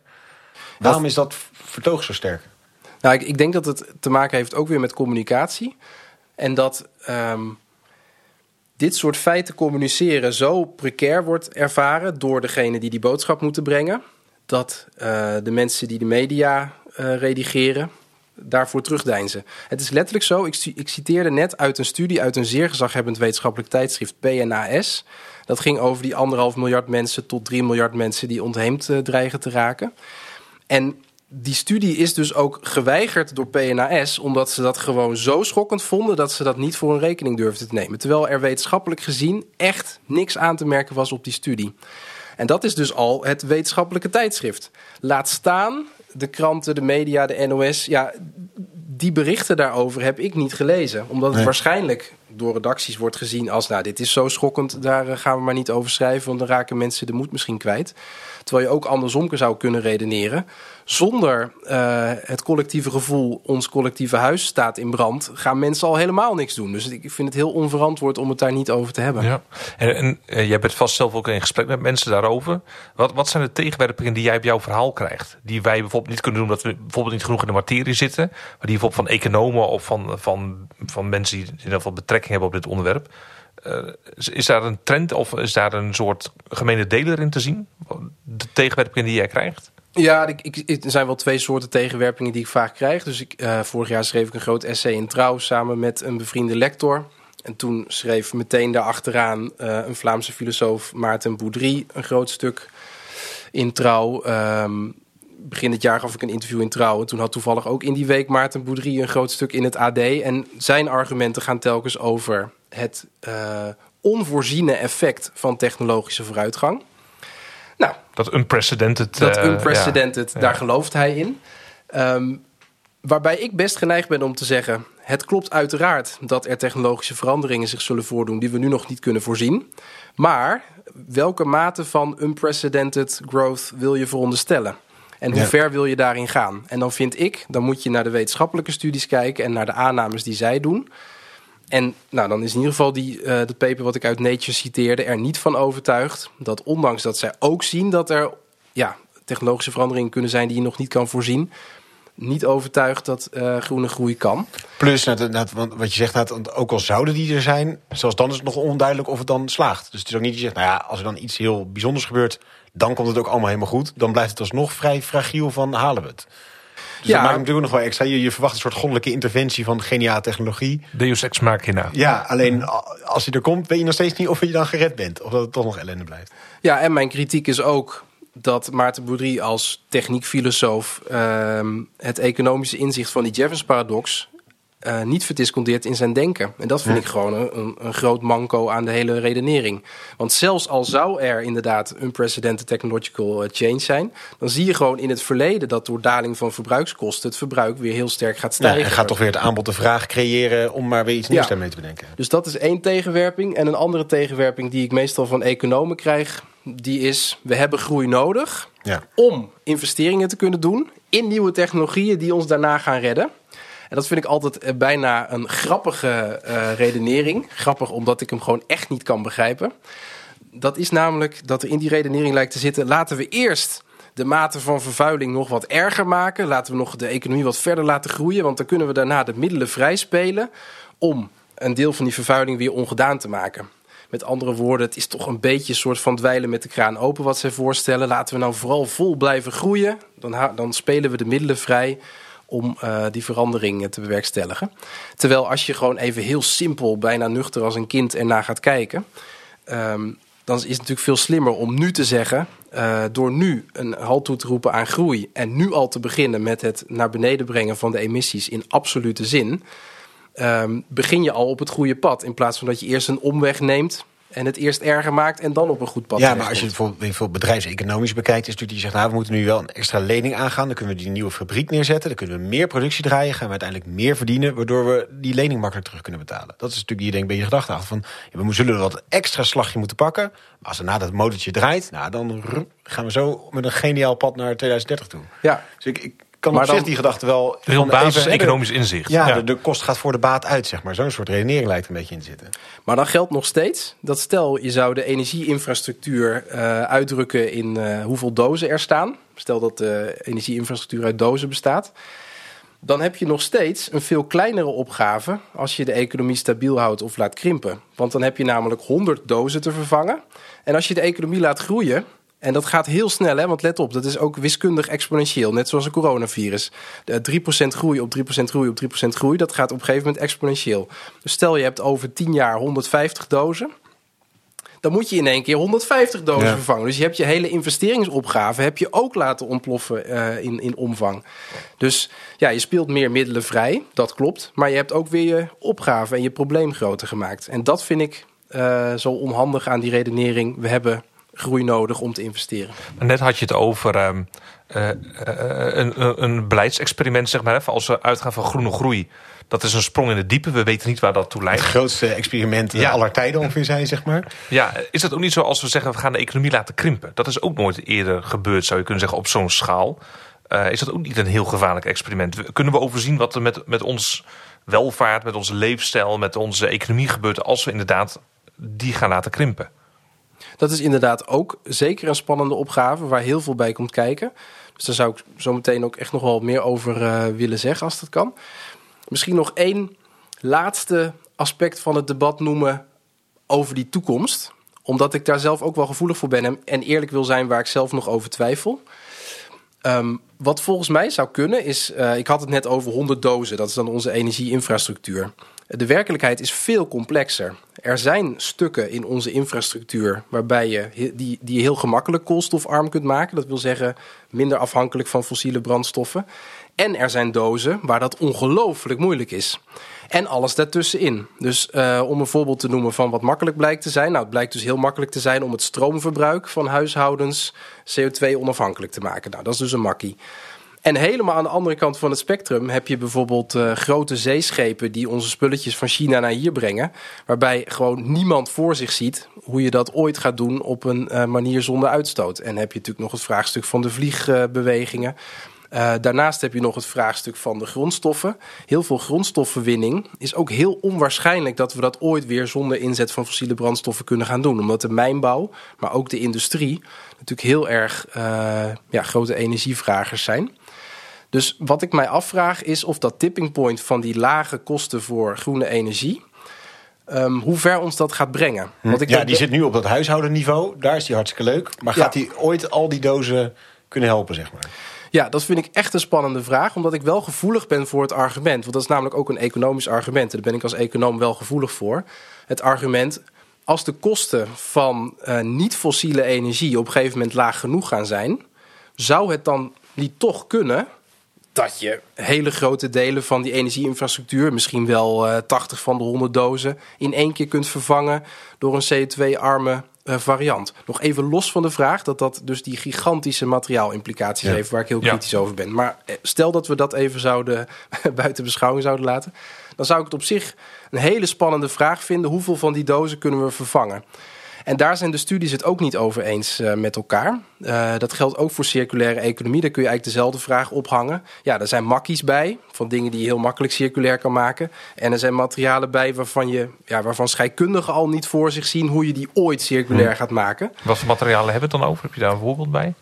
Waarom is dat vertoog zo sterk? Nou, ik, ik, denk dat het te maken heeft ook weer met communicatie. En dat um, dit soort feiten communiceren zo precair wordt ervaren door degene die die boodschap moeten brengen. Dat uh, de mensen die de media uh, redigeren daarvoor terugdeinzen. Het is letterlijk zo, ik, ik citeerde net uit een studie uit een zeer gezaghebbend wetenschappelijk tijdschrift PNAS. Dat ging over die anderhalf miljard mensen tot drie miljard mensen die ontheemd uh, dreigen te raken. En die studie is dus ook geweigerd door PNAS, omdat ze dat gewoon zo schokkend vonden dat ze dat niet voor een rekening durfden te nemen. Terwijl er wetenschappelijk gezien echt niks aan te merken was op die studie. En dat is dus al het wetenschappelijke tijdschrift. Laat staan de kranten, de media, de NOS. Ja, die berichten daarover heb ik niet gelezen. Omdat het nee. waarschijnlijk door redacties wordt gezien als... nou, dit is zo schokkend, daar eh, gaan we maar niet over schrijven... want dan raken mensen de moed misschien kwijt. Terwijl je ook andersom zou kunnen redeneren. Zonder uh, het collectieve gevoel, ons collectieve huis staat in brand, gaan mensen al helemaal niks doen. Dus ik vind het heel onverantwoord om het daar niet over te hebben. Ja. En, en uh, jij bent vast zelf ook in gesprek met mensen daarover. Wat, wat zijn de tegenwerpingen die jij op jouw verhaal krijgt? Die wij bijvoorbeeld niet kunnen doen, omdat we bijvoorbeeld niet genoeg in de materie zitten. Maar die bijvoorbeeld van economen of van, van, van mensen die in ieder geval betrekking hebben op dit onderwerp. Uh, is daar een trend of is daar een soort gemene deler in te zien? De tegenwerpingen die jij krijgt? Ja, ik, ik, er zijn wel twee soorten tegenwerpingen die ik vaak krijg. Dus ik, uh, vorig jaar schreef ik een groot essay in Trouw samen met een bevriende lector. En toen schreef meteen daarachteraan uh, een Vlaamse filosoof, Maarten Boudry, een groot stuk in Trouw. Um, begin dit jaar gaf ik een interview in Trouw. En toen had toevallig ook in die week Maarten Boudry een groot stuk in het AD. En zijn argumenten gaan telkens over het uh, onvoorziene effect van technologische vooruitgang. Nou, dat unprecedented. Dat unprecedented, daar gelooft hij in. Um, waarbij ik best geneigd ben om te zeggen: het klopt uiteraard dat er technologische veranderingen zich zullen voordoen die we nu nog niet kunnen voorzien. Maar welke mate van unprecedented growth wil je veronderstellen? En hoe ver wil je daarin gaan? En dan vind ik, dan moet je naar de wetenschappelijke studies kijken en naar de aannames die zij doen. En nou, dan is in ieder geval die, uh, de paper wat ik uit Nature citeerde er niet van overtuigd dat ondanks dat zij ook zien dat er ja, technologische veranderingen kunnen zijn die je nog niet kan voorzien, niet overtuigd dat uh, groene groei kan. Plus, wat je zegt, ook al zouden die er zijn, zelfs dan is het nog onduidelijk of het dan slaagt. Dus het is ook niet dat je zegt, nou ja, als er dan iets heel bijzonders gebeurt, dan komt het ook allemaal helemaal goed. Dan blijft het alsnog vrij fragiel van halen we het. Dus ja, maar natuurlijk nog wel extra. Je, je verwacht een soort goddelijke interventie van geniale technologie. Deus ex machina. Ja, alleen als hij er komt, weet je nog steeds niet of je dan gered bent. Of dat het toch nog ellende blijft. Ja, en mijn kritiek is ook dat Maarten Boudry als techniekfilosoof uh, het economische inzicht van die Jevons-paradox uh, niet verdisconteerd in zijn denken. En dat vind ik gewoon een, een, groot manco aan de hele redenering. Want zelfs al zou er inderdaad unprecedented technological eh, change zijn, dan zie je gewoon in het verleden dat door daling van verbruikskosten het verbruik weer heel sterk gaat stijgen. Ja, en gaat toch weer het aanbod de vraag creëren om maar weer iets nieuws daarmee te bedenken. Dus dat is één tegenwerping. En een andere tegenwerping die ik meestal van economen krijg, die is: we hebben groei nodig ja. om investeringen te kunnen doen in nieuwe technologieën die ons daarna gaan redden. En dat vind ik altijd eh, bijna een grappige uh, redenering. Grappig omdat ik hem gewoon echt niet kan begrijpen. Dat is namelijk dat er in die redenering lijkt te zitten: laten we eerst de mate van vervuiling nog wat erger maken. Laten we nog de economie wat verder laten groeien. Want dan kunnen we daarna de middelen vrijspelen om een deel van die vervuiling weer ongedaan te maken. Met andere woorden, het is toch een beetje een soort van dweilen met de kraan open wat zij voorstellen. Laten we nou vooral vol blijven groeien. Dan, dan spelen we de middelen vrij om uh, die verandering te bewerkstelligen. Terwijl als je gewoon even heel simpel, bijna nuchter als een kind ernaar gaat kijken, um, dan is het natuurlijk veel slimmer om nu te zeggen, uh, door nu een halt toe te roepen aan groei en nu al te beginnen met het naar beneden brengen van de emissies in absolute zin, um, begin je al op het goede pad. In plaats van dat je eerst een omweg neemt en het eerst erger maakt en dan op een goed pad. Ja, maar als je het bijvoorbeeld bedrijfseconomisch bekijkt, is natuurlijk die zegt, nou, we moeten nu wel een extra lening aangaan. Dan kunnen we die nieuwe fabriek neerzetten. Dan kunnen we meer productie draaien. Gaan we uiteindelijk meer verdienen, waardoor we die lening makkelijk terug kunnen betalen. Dat is natuurlijk die denk bij je gedachte van, ja, we zullen wat extra slagje moeten pakken. Maar als er na dat motortje draait, nou, dan gaan we zo met een geniaal pad naar 2030 toe. Ja. Dus ik, ik kan maar op zich die gedachte wel... Heel basis economisch inzicht. Ja, De, de, kost gaat voor de baat uit, zeg maar. Zo'n soort redenering lijkt er een beetje in te zitten. Maar dan geldt nog steeds dat stel je zou de energieinfrastructuur uh, uitdrukken in uh, hoeveel dozen er staan. Stel dat de energieinfrastructuur uit dozen bestaat. Dan heb je nog steeds een veel kleinere opgave als je de economie stabiel houdt of laat krimpen. Want dan heb je namelijk 100 dozen te vervangen. En als je de economie laat groeien, en dat gaat heel snel, hè? want let op, dat is ook wiskundig exponentieel. Net zoals een coronavirus. De 3% groei op 3% groei op 3% groei, dat gaat op een gegeven moment exponentieel. Dus stel je hebt over 10 jaar 150 dozen. Dan moet je in één keer 150 dozen vervangen. Dus je hebt je hele investeringsopgave heb je ook laten ontploffen uh, in, in omvang. Dus ja, je speelt meer middelen vrij, dat klopt. Maar je hebt ook weer je opgave en je probleem groter gemaakt. En dat vind ik uh, zo onhandig aan die redenering. We hebben groei nodig om te investeren. Net had je het over uh, uh, een, een beleidsexperiment, zeg maar. Als we uitgaan van groene groei. Dat is een sprong in het diepe. We weten niet waar dat toe leidt. Het grootste experiment ja. aller tijden ongeveer zijn, zeg maar. Ja, is dat ook niet zo als we zeggen we gaan de economie laten krimpen? Dat is ook nooit eerder gebeurd, zou je kunnen zeggen, op zo'n schaal. Uh, is dat ook niet een heel gevaarlijk experiment? Kunnen we overzien wat er met, met ons welvaart, met onze leefstijl, met onze economie gebeurt als we inderdaad die gaan laten krimpen? Dat is inderdaad ook zeker een spannende opgave waar heel veel bij komt kijken. Dus daar zou ik zo meteen ook echt nog wel meer over uh, willen zeggen als dat kan. Misschien nog één laatste aspect van het debat noemen over die toekomst. Omdat ik daar zelf ook wel gevoelig voor ben en eerlijk wil zijn waar ik zelf nog over twijfel. Um, wat volgens mij zou kunnen is, uh, ik had het net over 100 dozen, dat is dan onze energieinfrastructuur. De werkelijkheid is veel complexer. Er zijn stukken in onze infrastructuur waarbij je die, die heel gemakkelijk koolstofarm kunt maken. Dat wil zeggen minder afhankelijk van fossiele brandstoffen. En er zijn dozen waar dat ongelooflijk moeilijk is. En alles daartussenin. Dus uh, om een voorbeeld te noemen van wat makkelijk blijkt te zijn. Nou, het blijkt dus heel makkelijk te zijn om het stroomverbruik van huishoudens CO2 onafhankelijk te maken. Nou, dat is dus een makkie. En helemaal aan de andere kant van het spectrum heb je bijvoorbeeld uh, grote zeeschepen die onze spulletjes van China naar hier brengen. Waarbij gewoon niemand voor zich ziet hoe je dat ooit gaat doen op een uh, manier zonder uitstoot. En heb je natuurlijk nog het vraagstuk van de vliegbewegingen. Uh, daarnaast heb je nog het vraagstuk van de grondstoffen. Heel veel grondstoffenwinning is ook heel onwaarschijnlijk dat we dat ooit weer zonder inzet van fossiele brandstoffen kunnen gaan doen. Omdat de mijnbouw, maar ook de industrie natuurlijk heel erg ja, grote energievragers zijn. Dus wat ik mij afvraag is of dat tipping point van die lage kosten voor groene energie. Um, hoe ver ons dat gaat brengen. Hm. Want ik ja, die zit nu op dat huishoudenniveau. Daar is die hartstikke leuk. Maar gaat die ooit al die dozen kunnen helpen, zeg maar? Ja, dat vind ik echt een spannende vraag. Omdat ik wel gevoelig ben voor het argument. Want dat is namelijk ook een economisch argument. En daar ben ik als econoom wel gevoelig voor. Het argument. Als de kosten van uh, niet-fossiele energie op een gegeven moment laag genoeg gaan zijn, zou het dan niet toch kunnen dat je hele grote delen van die energieinfrastructuur, misschien wel uh, 80 van de 100 dozen, in één keer kunt vervangen door een CO2-arme uh, variant. Nog even los van de vraag dat dat dus die gigantische materiaalimplicaties ja. heeft, waar ik heel kritisch ja. over ben. Maar eh, stel dat we dat even zouden buiten beschouwing zouden laten, dan zou ik het op zich een hele spannende vraag vinden: hoeveel van die dozen kunnen we vervangen? En daar zijn de studies het ook niet over eens uh, met elkaar. Uh, dat geldt ook voor circulaire economie. Daar kun je eigenlijk dezelfde vraag ophangen. Ja, er zijn makkies bij, van dingen die je heel makkelijk circulair kan maken. En er zijn materialen bij waarvan, je, ja, waarvan scheikundigen al niet voor zich zien hoe je die ooit circulair gaat maken. Wat voor materialen hebben we het dan over? Heb je daar een voorbeeld bij?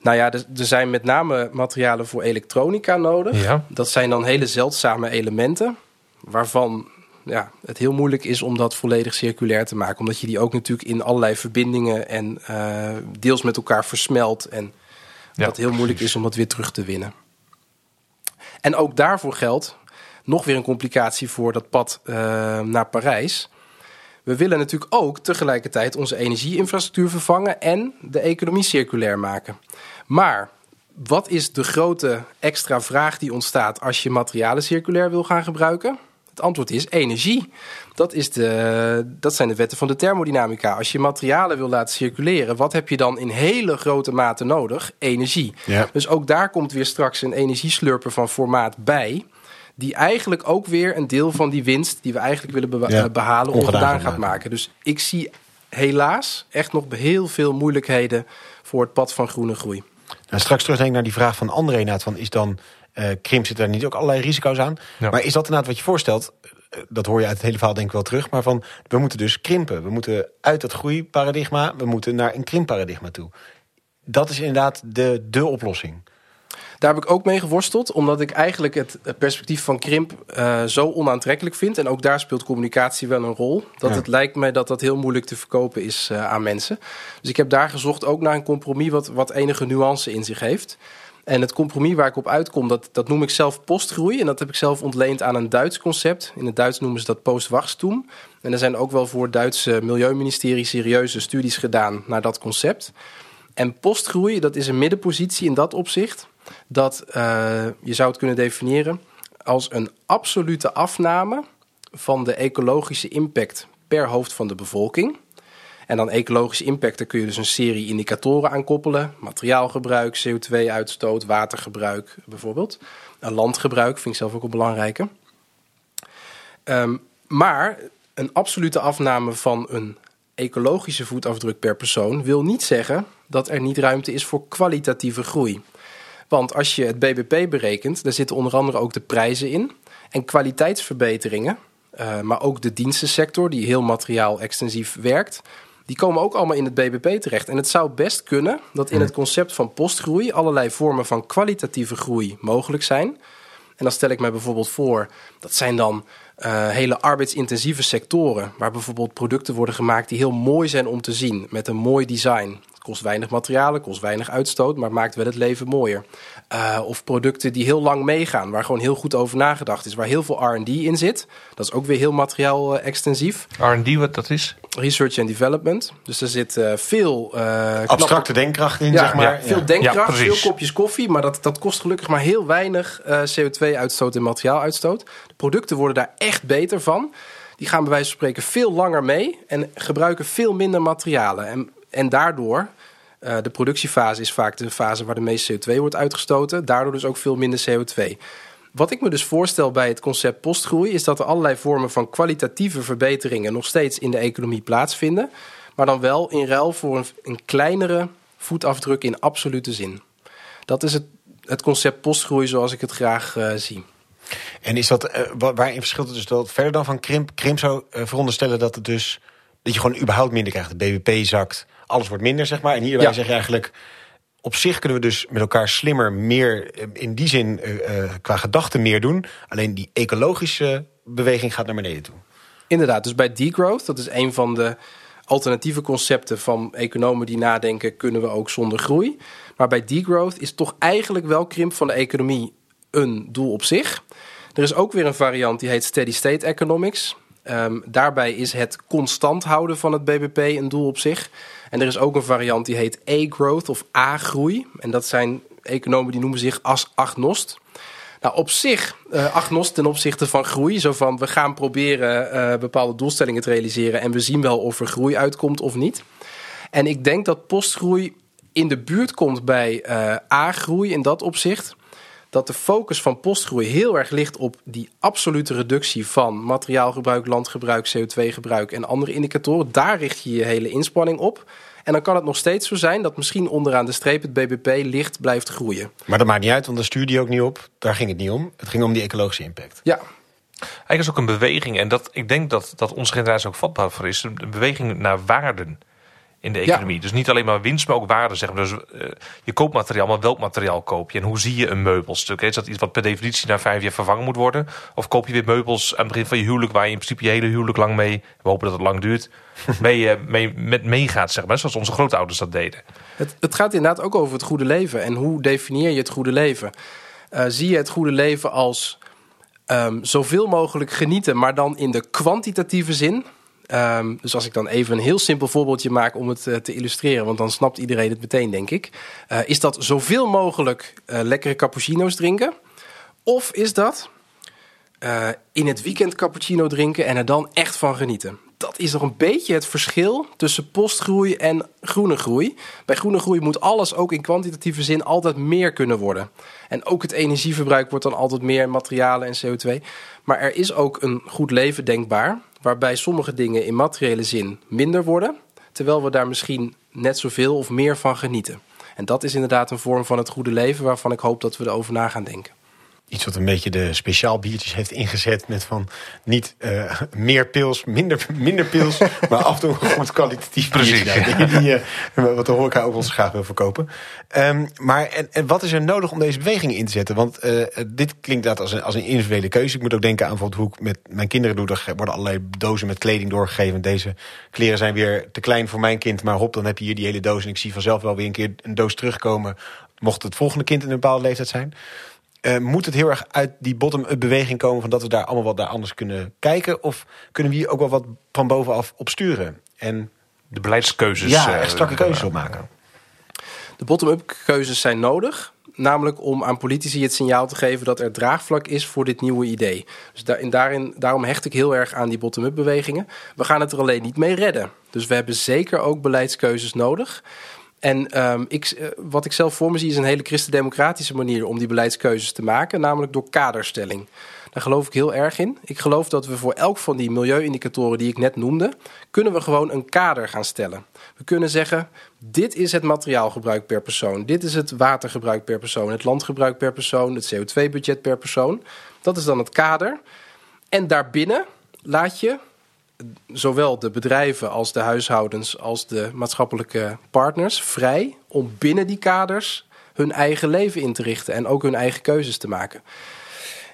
Nou ja, er, er zijn met name materialen voor elektronica nodig. Ja. Dat zijn dan hele zeldzame elementen. Waarvan ja, het heel moeilijk is om dat volledig circulair te maken. Omdat je die ook natuurlijk in allerlei verbindingen en uh, deels met elkaar versmelt. En ja, dat heel moeilijk is om dat weer terug te winnen. En ook daarvoor geldt nog weer een complicatie voor dat pad uh, naar Parijs. We willen natuurlijk ook tegelijkertijd onze energieinfrastructuur vervangen en de economie circulair maken. Maar wat is de grote extra vraag die ontstaat als je materialen circulair wil gaan gebruiken? Het antwoord is energie. Dat, is de, dat zijn de wetten van de thermodynamica. Als je materialen wil laten circuleren, wat heb je dan in hele grote mate nodig? Energie. Ja. Dus ook daar komt weer straks een energieslurper van formaat bij. Die eigenlijk ook weer een deel van die winst die we eigenlijk willen Ja, behalen ongedaan ongedaan gaat maken. Dus ik zie helaas echt nog heel veel moeilijkheden voor het pad van groene groei. Nou, straks terugdenken naar die vraag van André van is dan eh krimp zit daar niet ook allerlei risico's aan? Ja. Maar is dat inderdaad wat je voorstelt? Eh, Dat hoor je uit het hele verhaal denk ik wel terug. Maar van, we moeten dus krimpen. We moeten uit dat groeiparadigma, we moeten naar een krimpparadigma toe. Dat is inderdaad de, de oplossing. Daar heb ik ook mee geworsteld, omdat ik eigenlijk het het perspectief van krimp eh, zo onaantrekkelijk vind. En ook daar speelt communicatie wel een rol. Dat Ja. het lijkt mij dat dat heel moeilijk te verkopen is eh, aan mensen. Dus ik heb daar gezocht ook naar een compromis wat, wat enige nuance in zich heeft. En het compromis waar ik op uitkom, dat, dat noem ik zelf postgroei. En dat heb ik zelf ontleend aan een Duits concept. In het Duits noemen ze dat postwachstum. En er zijn ook wel voor het Duitse milieuministerie serieuze studies gedaan naar dat concept. En postgroei, dat is een middenpositie in dat opzicht. Dat eh, je zou het kunnen definiëren als een absolute afname van de ecologische impact per hoofd van de bevolking. En dan ecologische impact, daar kun je dus een serie indicatoren aan koppelen. Materiaalgebruik, CO2-uitstoot, watergebruik bijvoorbeeld. Landgebruik vind ik zelf ook een belangrijke. Ehm, maar een absolute afname van een ecologische voetafdruk per persoon wil niet zeggen dat er niet ruimte is voor kwalitatieve groei. Want als je het BBP berekent, daar zitten onder andere ook de prijzen in. En kwaliteitsverbeteringen, eh, maar ook de dienstensector, die heel materiaal-extensief werkt, die komen ook allemaal in het BBP terecht. En het zou best kunnen dat in het concept van postgroei allerlei vormen van kwalitatieve groei mogelijk zijn. En dan stel ik mij bijvoorbeeld voor, dat zijn dan eh, hele arbeidsintensieve sectoren, waar bijvoorbeeld producten worden gemaakt die heel mooi zijn om te zien, met een mooi design. Kost weinig materialen, kost weinig uitstoot, maar maakt wel het leven mooier. Uh, of producten die heel lang meegaan, waar gewoon heel goed over nagedacht is, waar heel veel RD in zit. Dat is ook weer heel materiaal uh, extensief. RD, wat dat is? Research and Development. Dus er zit uh, veel. Abstracte denkkracht in, ja, zeg maar. Ja, veel denkkracht, veel kopjes koffie, maar dat, dat kost gelukkig maar heel weinig CO2-uitstoot en materiaaluitstoot. De producten worden daar echt beter van. Die gaan bij wijze van spreken veel langer mee en gebruiken veel minder materialen. En, en daardoor uh, de productiefase is vaak de fase waar de meeste CO2 wordt uitgestoten. Daardoor dus ook veel minder CO2. Wat ik me dus voorstel bij het concept postgroei is dat er allerlei vormen van kwalitatieve verbeteringen nog steeds in de economie plaatsvinden. Maar dan wel in ruil voor een, een kleinere voetafdruk in absolute zin. Dat is het, het concept postgroei zoals ik het graag uh, zie. En is dat, uh, waarin verschilt het dus dat verder dan van krimp? Krimp zou veronderstellen dat het dus dat je gewoon überhaupt minder krijgt. De BBP zakt, alles wordt minder, zeg maar. En hierbij ja. zeg je eigenlijk, op zich kunnen we dus met elkaar slimmer meer, eh, in die zin uh, qua gedachten meer doen. Alleen die ecologische beweging gaat naar beneden toe. Inderdaad, dus bij degrowth, dat is een van de alternatieve concepten van economen die nadenken, kunnen we ook zonder groei. Maar bij degrowth is toch eigenlijk wel krimp van de economie een doel op zich. Er is ook weer een variant die heet steady state economics. Um, daarbij is het constant houden van het BBP een doel op zich. En er is ook een variant die heet A-growth of A-groei. En dat zijn economen die noemen zich as agnost. Nou, op zich, uh, agnost ten opzichte van groei. Zo van, we gaan proberen uh, bepaalde doelstellingen te realiseren... en we zien wel of er groei uitkomt of niet. En ik denk dat postgroei in de buurt komt bij uh, A-groei in dat opzicht dat de focus van postgroei heel erg ligt op die absolute reductie van materiaalgebruik, landgebruik, CO2-gebruik en andere indicatoren. Daar richt je je hele inspanning op. En dan kan het nog steeds zo zijn dat misschien onderaan de streep het BBP licht blijft groeien. Maar dat maakt niet uit, want daar stuurde je ook niet op. Daar ging het niet om. Het ging om die ecologische impact. Ja. Eigenlijk is ook een beweging, en dat, ik denk dat, dat onze generatie ook vatbaar voor is, een beweging naar waarden in de economie. Ja. Dus niet alleen maar winst, maar ook waarde. Zeg maar. Dus uh, je koopt materiaal, maar welk materiaal koop je? En hoe zie je een meubelstuk? Is dat iets wat per definitie na vijf jaar vervangen moet worden? Of koop je weer meubels aan het begin van je huwelijk... waar je in principe je hele huwelijk lang mee... we hopen dat het lang duurt... mee, uh, mee, met meegaat, zeg maar. Zoals onze grootouders dat deden. Het, het gaat inderdaad ook over het goede leven. En hoe definieer je het goede leven? Uh, zie je het goede leven als... Um, zoveel mogelijk genieten, maar dan in de kwantitatieve zin... Um, dus als ik dan even een heel simpel voorbeeldje maak om het uh, te illustreren, want dan snapt iedereen het meteen, denk ik. Uh, is dat zoveel mogelijk uh, lekkere cappuccino's drinken? Of is dat in het weekend cappuccino drinken en er dan echt van genieten? Dat is nog een beetje het verschil tussen postgroei en groene groei. Bij groene groei moet alles ook in kwantitatieve zin altijd meer kunnen worden. En ook het energieverbruik wordt dan altijd meer materialen en CO2. Maar er is ook een goed leven denkbaar waarbij sommige dingen in materiële zin minder worden, terwijl we daar misschien net zoveel of meer van genieten. En dat is inderdaad een vorm van het goede leven waarvan ik hoop dat we erover na gaan denken. Iets wat een beetje de speciaal biertjes heeft ingezet met van niet uh, meer pils, minder, minder pils, maar af en toe een goed kwalitatief Precies. Nou, die, uh, wat de horeca ook ons graag wil verkopen. Um, maar en, en wat is er nodig om deze beweging in te zetten? Want uh, dit klinkt dat als een, als een individuele keuze. Ik moet ook denken aan bijvoorbeeld hoe ik met mijn kinderen doe. Er worden allerlei dozen met kleding doorgegeven. Deze kleren zijn weer te klein voor mijn kind. Maar hop, dan heb je hier die hele doos. En ik zie vanzelf wel weer een keer een doos terugkomen. Mocht het volgende kind in een bepaalde leeftijd zijn. Uh, moet het heel erg uit die bottom-up beweging komen... van dat we daar allemaal wat daar anders kunnen kijken? Of kunnen we hier ook wel wat van bovenaf op sturen? En de beleidskeuzes... Ja, echt strakke keuzes op maken. De bottom-up keuzes zijn nodig. Namelijk om aan politici het signaal te geven dat er draagvlak is voor dit nieuwe idee. Dus daar, en daarin, daarom hecht ik heel erg aan die bottom-up bewegingen. We gaan het er alleen niet mee redden. Dus we hebben zeker ook beleidskeuzes nodig. En um, ik, uh, wat ik zelf voor me zie is een hele christendemocratische manier om die beleidskeuzes te maken, namelijk door kaderstelling. Daar geloof ik heel erg in. Ik geloof dat we voor elk van die milieuindicatoren die ik net noemde, kunnen we gewoon een kader gaan stellen. We kunnen zeggen, dit is het materiaalgebruik per persoon, dit is het watergebruik per persoon, het landgebruik per persoon, het CO2-budget per persoon. Dat is dan het kader. En daarbinnen laat je zowel de bedrijven als de huishoudens als de maatschappelijke partners vrij om binnen die kaders hun eigen leven in te richten en ook hun eigen keuzes te maken.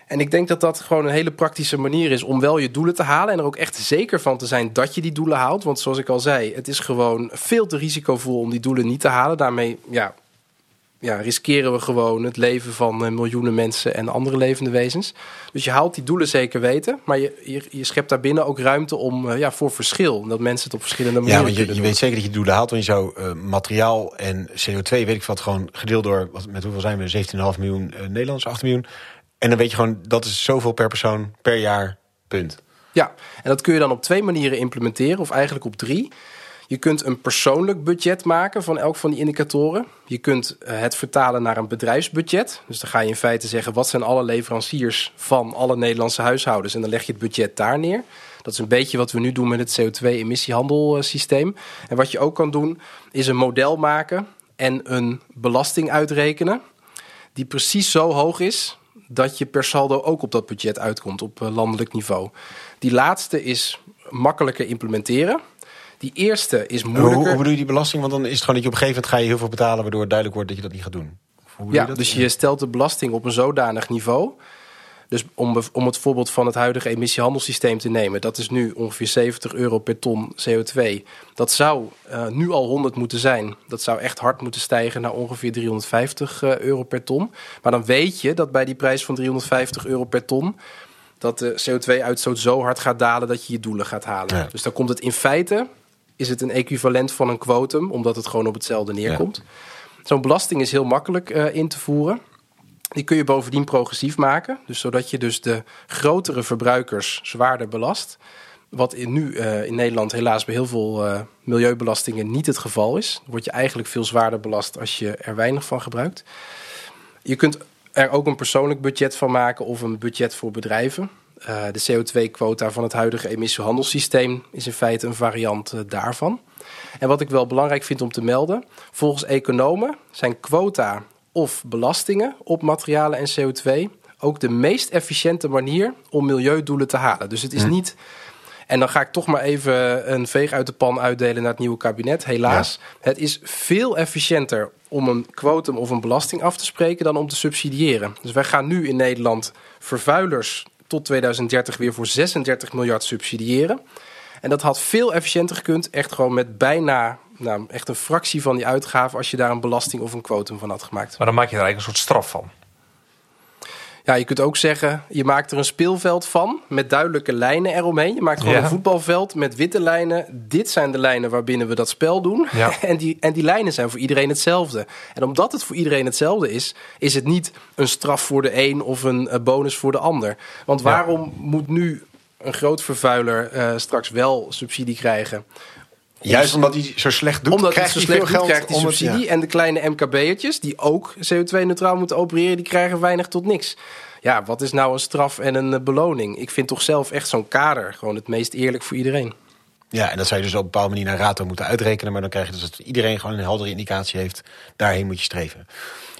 En ik denk dat dat gewoon een hele praktische manier is om wel je doelen te halen. En er ook echt zeker van te zijn dat je die doelen haalt. Want zoals ik al zei, het is gewoon veel te risicovol om die doelen niet te halen. Daarmee ja, ja, riskeren we gewoon het leven van eh, miljoenen mensen en andere levende wezens. Dus je haalt die doelen zeker weten, maar je, je, je schept daarbinnen ook ruimte om uh, ja, voor verschil. Dat mensen het op verschillende manieren Ja, want je, je doen. weet zeker dat je doelen haalt. Want je zou eh, materiaal en CO2, weet ik wat, gewoon gedeeld door, wat, met hoeveel zijn we? 17,5 miljoen eh, Nederlanders, 8 miljoen. En dan weet je gewoon, dat is zoveel per persoon per jaar, punt. Ja, en dat kun je dan op twee manieren implementeren, of eigenlijk op drie. Je kunt een persoonlijk budget maken van elk van die indicatoren. Je kunt eh, het vertalen naar een bedrijfsbudget. Dus dan ga je in feite zeggen: wat zijn alle leveranciers van alle Nederlandse huishoudens? En dan leg je het budget daar neer. Dat is een beetje wat we nu doen met het CO2-emissiehandelsysteem. En wat je ook kan doen, is een model maken en een belasting uitrekenen. Die precies zo hoog is dat je per saldo ook op dat budget uitkomt op eh, landelijk niveau. Die laatste is makkelijker implementeren. Die eerste is Hoe, moeilijker. hoe bedoel je die belasting? Want dan is het gewoon dat je op een gegeven moment ga je heel veel betalen, waardoor het duidelijk wordt dat je dat niet gaat doen. Hoe Ja, je dat? dus je stelt de belasting op een zodanig niveau. Dus om, om het voorbeeld van het huidige emissiehandelssysteem te nemen, dat is nu ongeveer 70 euro per ton CO2. Dat zou eh, nu al 100 moeten zijn. Dat zou echt hard moeten stijgen naar ongeveer 350 eh, euro per ton. Maar dan weet je dat bij die prijs van 350 euro per ton, dat de CO2-uitstoot zo hard gaat dalen dat je je doelen gaat halen. Ja. Dus dan komt het in feite, is het een equivalent van een quotum, omdat het gewoon op hetzelfde neerkomt. Zo'n belasting is heel makkelijk eh, in te voeren. Die kun je bovendien progressief maken. Dus zodat je dus de grotere verbruikers zwaarder belast. Wat in, nu eh, in Nederland helaas bij heel veel eh, milieubelastingen niet het geval is. Dan word je eigenlijk veel zwaarder belast als je er weinig van gebruikt. Je kunt er ook een persoonlijk budget van maken of een budget voor bedrijven. Eh, de CO2-quota van het huidige emissiehandelssysteem is in feite een variant eh, daarvan. En wat ik wel belangrijk vind om te melden, volgens economen zijn quota of belastingen op materialen en CO2 ook de meest efficiënte manier om milieudoelen te halen. Dus het is niet. En dan ga ik toch maar even een veeg uit de pan uitdelen naar het nieuwe kabinet. Helaas, het is veel efficiënter om een quotum of een belasting af te spreken dan om te subsidiëren. Dus wij gaan nu in Nederland vervuilers tot 2030 weer voor 36 miljard subsidiëren. En dat had veel efficiënter gekund. Echt gewoon met bijna nou, echt een fractie van die uitgaven als je daar een belasting of een quotum van had gemaakt. Maar dan maak je er eigenlijk een soort straf van. Ja, je kunt ook zeggen, je maakt er een speelveld van met duidelijke lijnen eromheen. Je maakt gewoon Ja. een voetbalveld met witte lijnen. Dit zijn de lijnen waarbinnen we dat spel doen. Ja. En, die, en die lijnen zijn voor iedereen hetzelfde. En omdat het voor iedereen hetzelfde is, is het niet een straf voor de een of een eh, bonus voor de ander. Want Ja. waarom moet nu een groot vervuiler eh, straks wel subsidie krijgen? Juist omdat hij zo slecht doet, Omdat krijgt het zo hij slecht veel doet, geld. krijgt hij het- subsidie. En de kleine MKB'ertjes, die ook CO2-neutraal moeten opereren, die krijgen weinig tot niks. Ja, wat is nou een straf en een eh, beloning? Ik vind toch zelf echt zo'n kader gewoon het meest eerlijk voor iedereen. Ja, en dat zou je dus op een bepaalde manier naar rato moeten uitrekenen. Maar dan krijg je dus dat iedereen gewoon een heldere indicatie heeft. Daarheen moet je streven.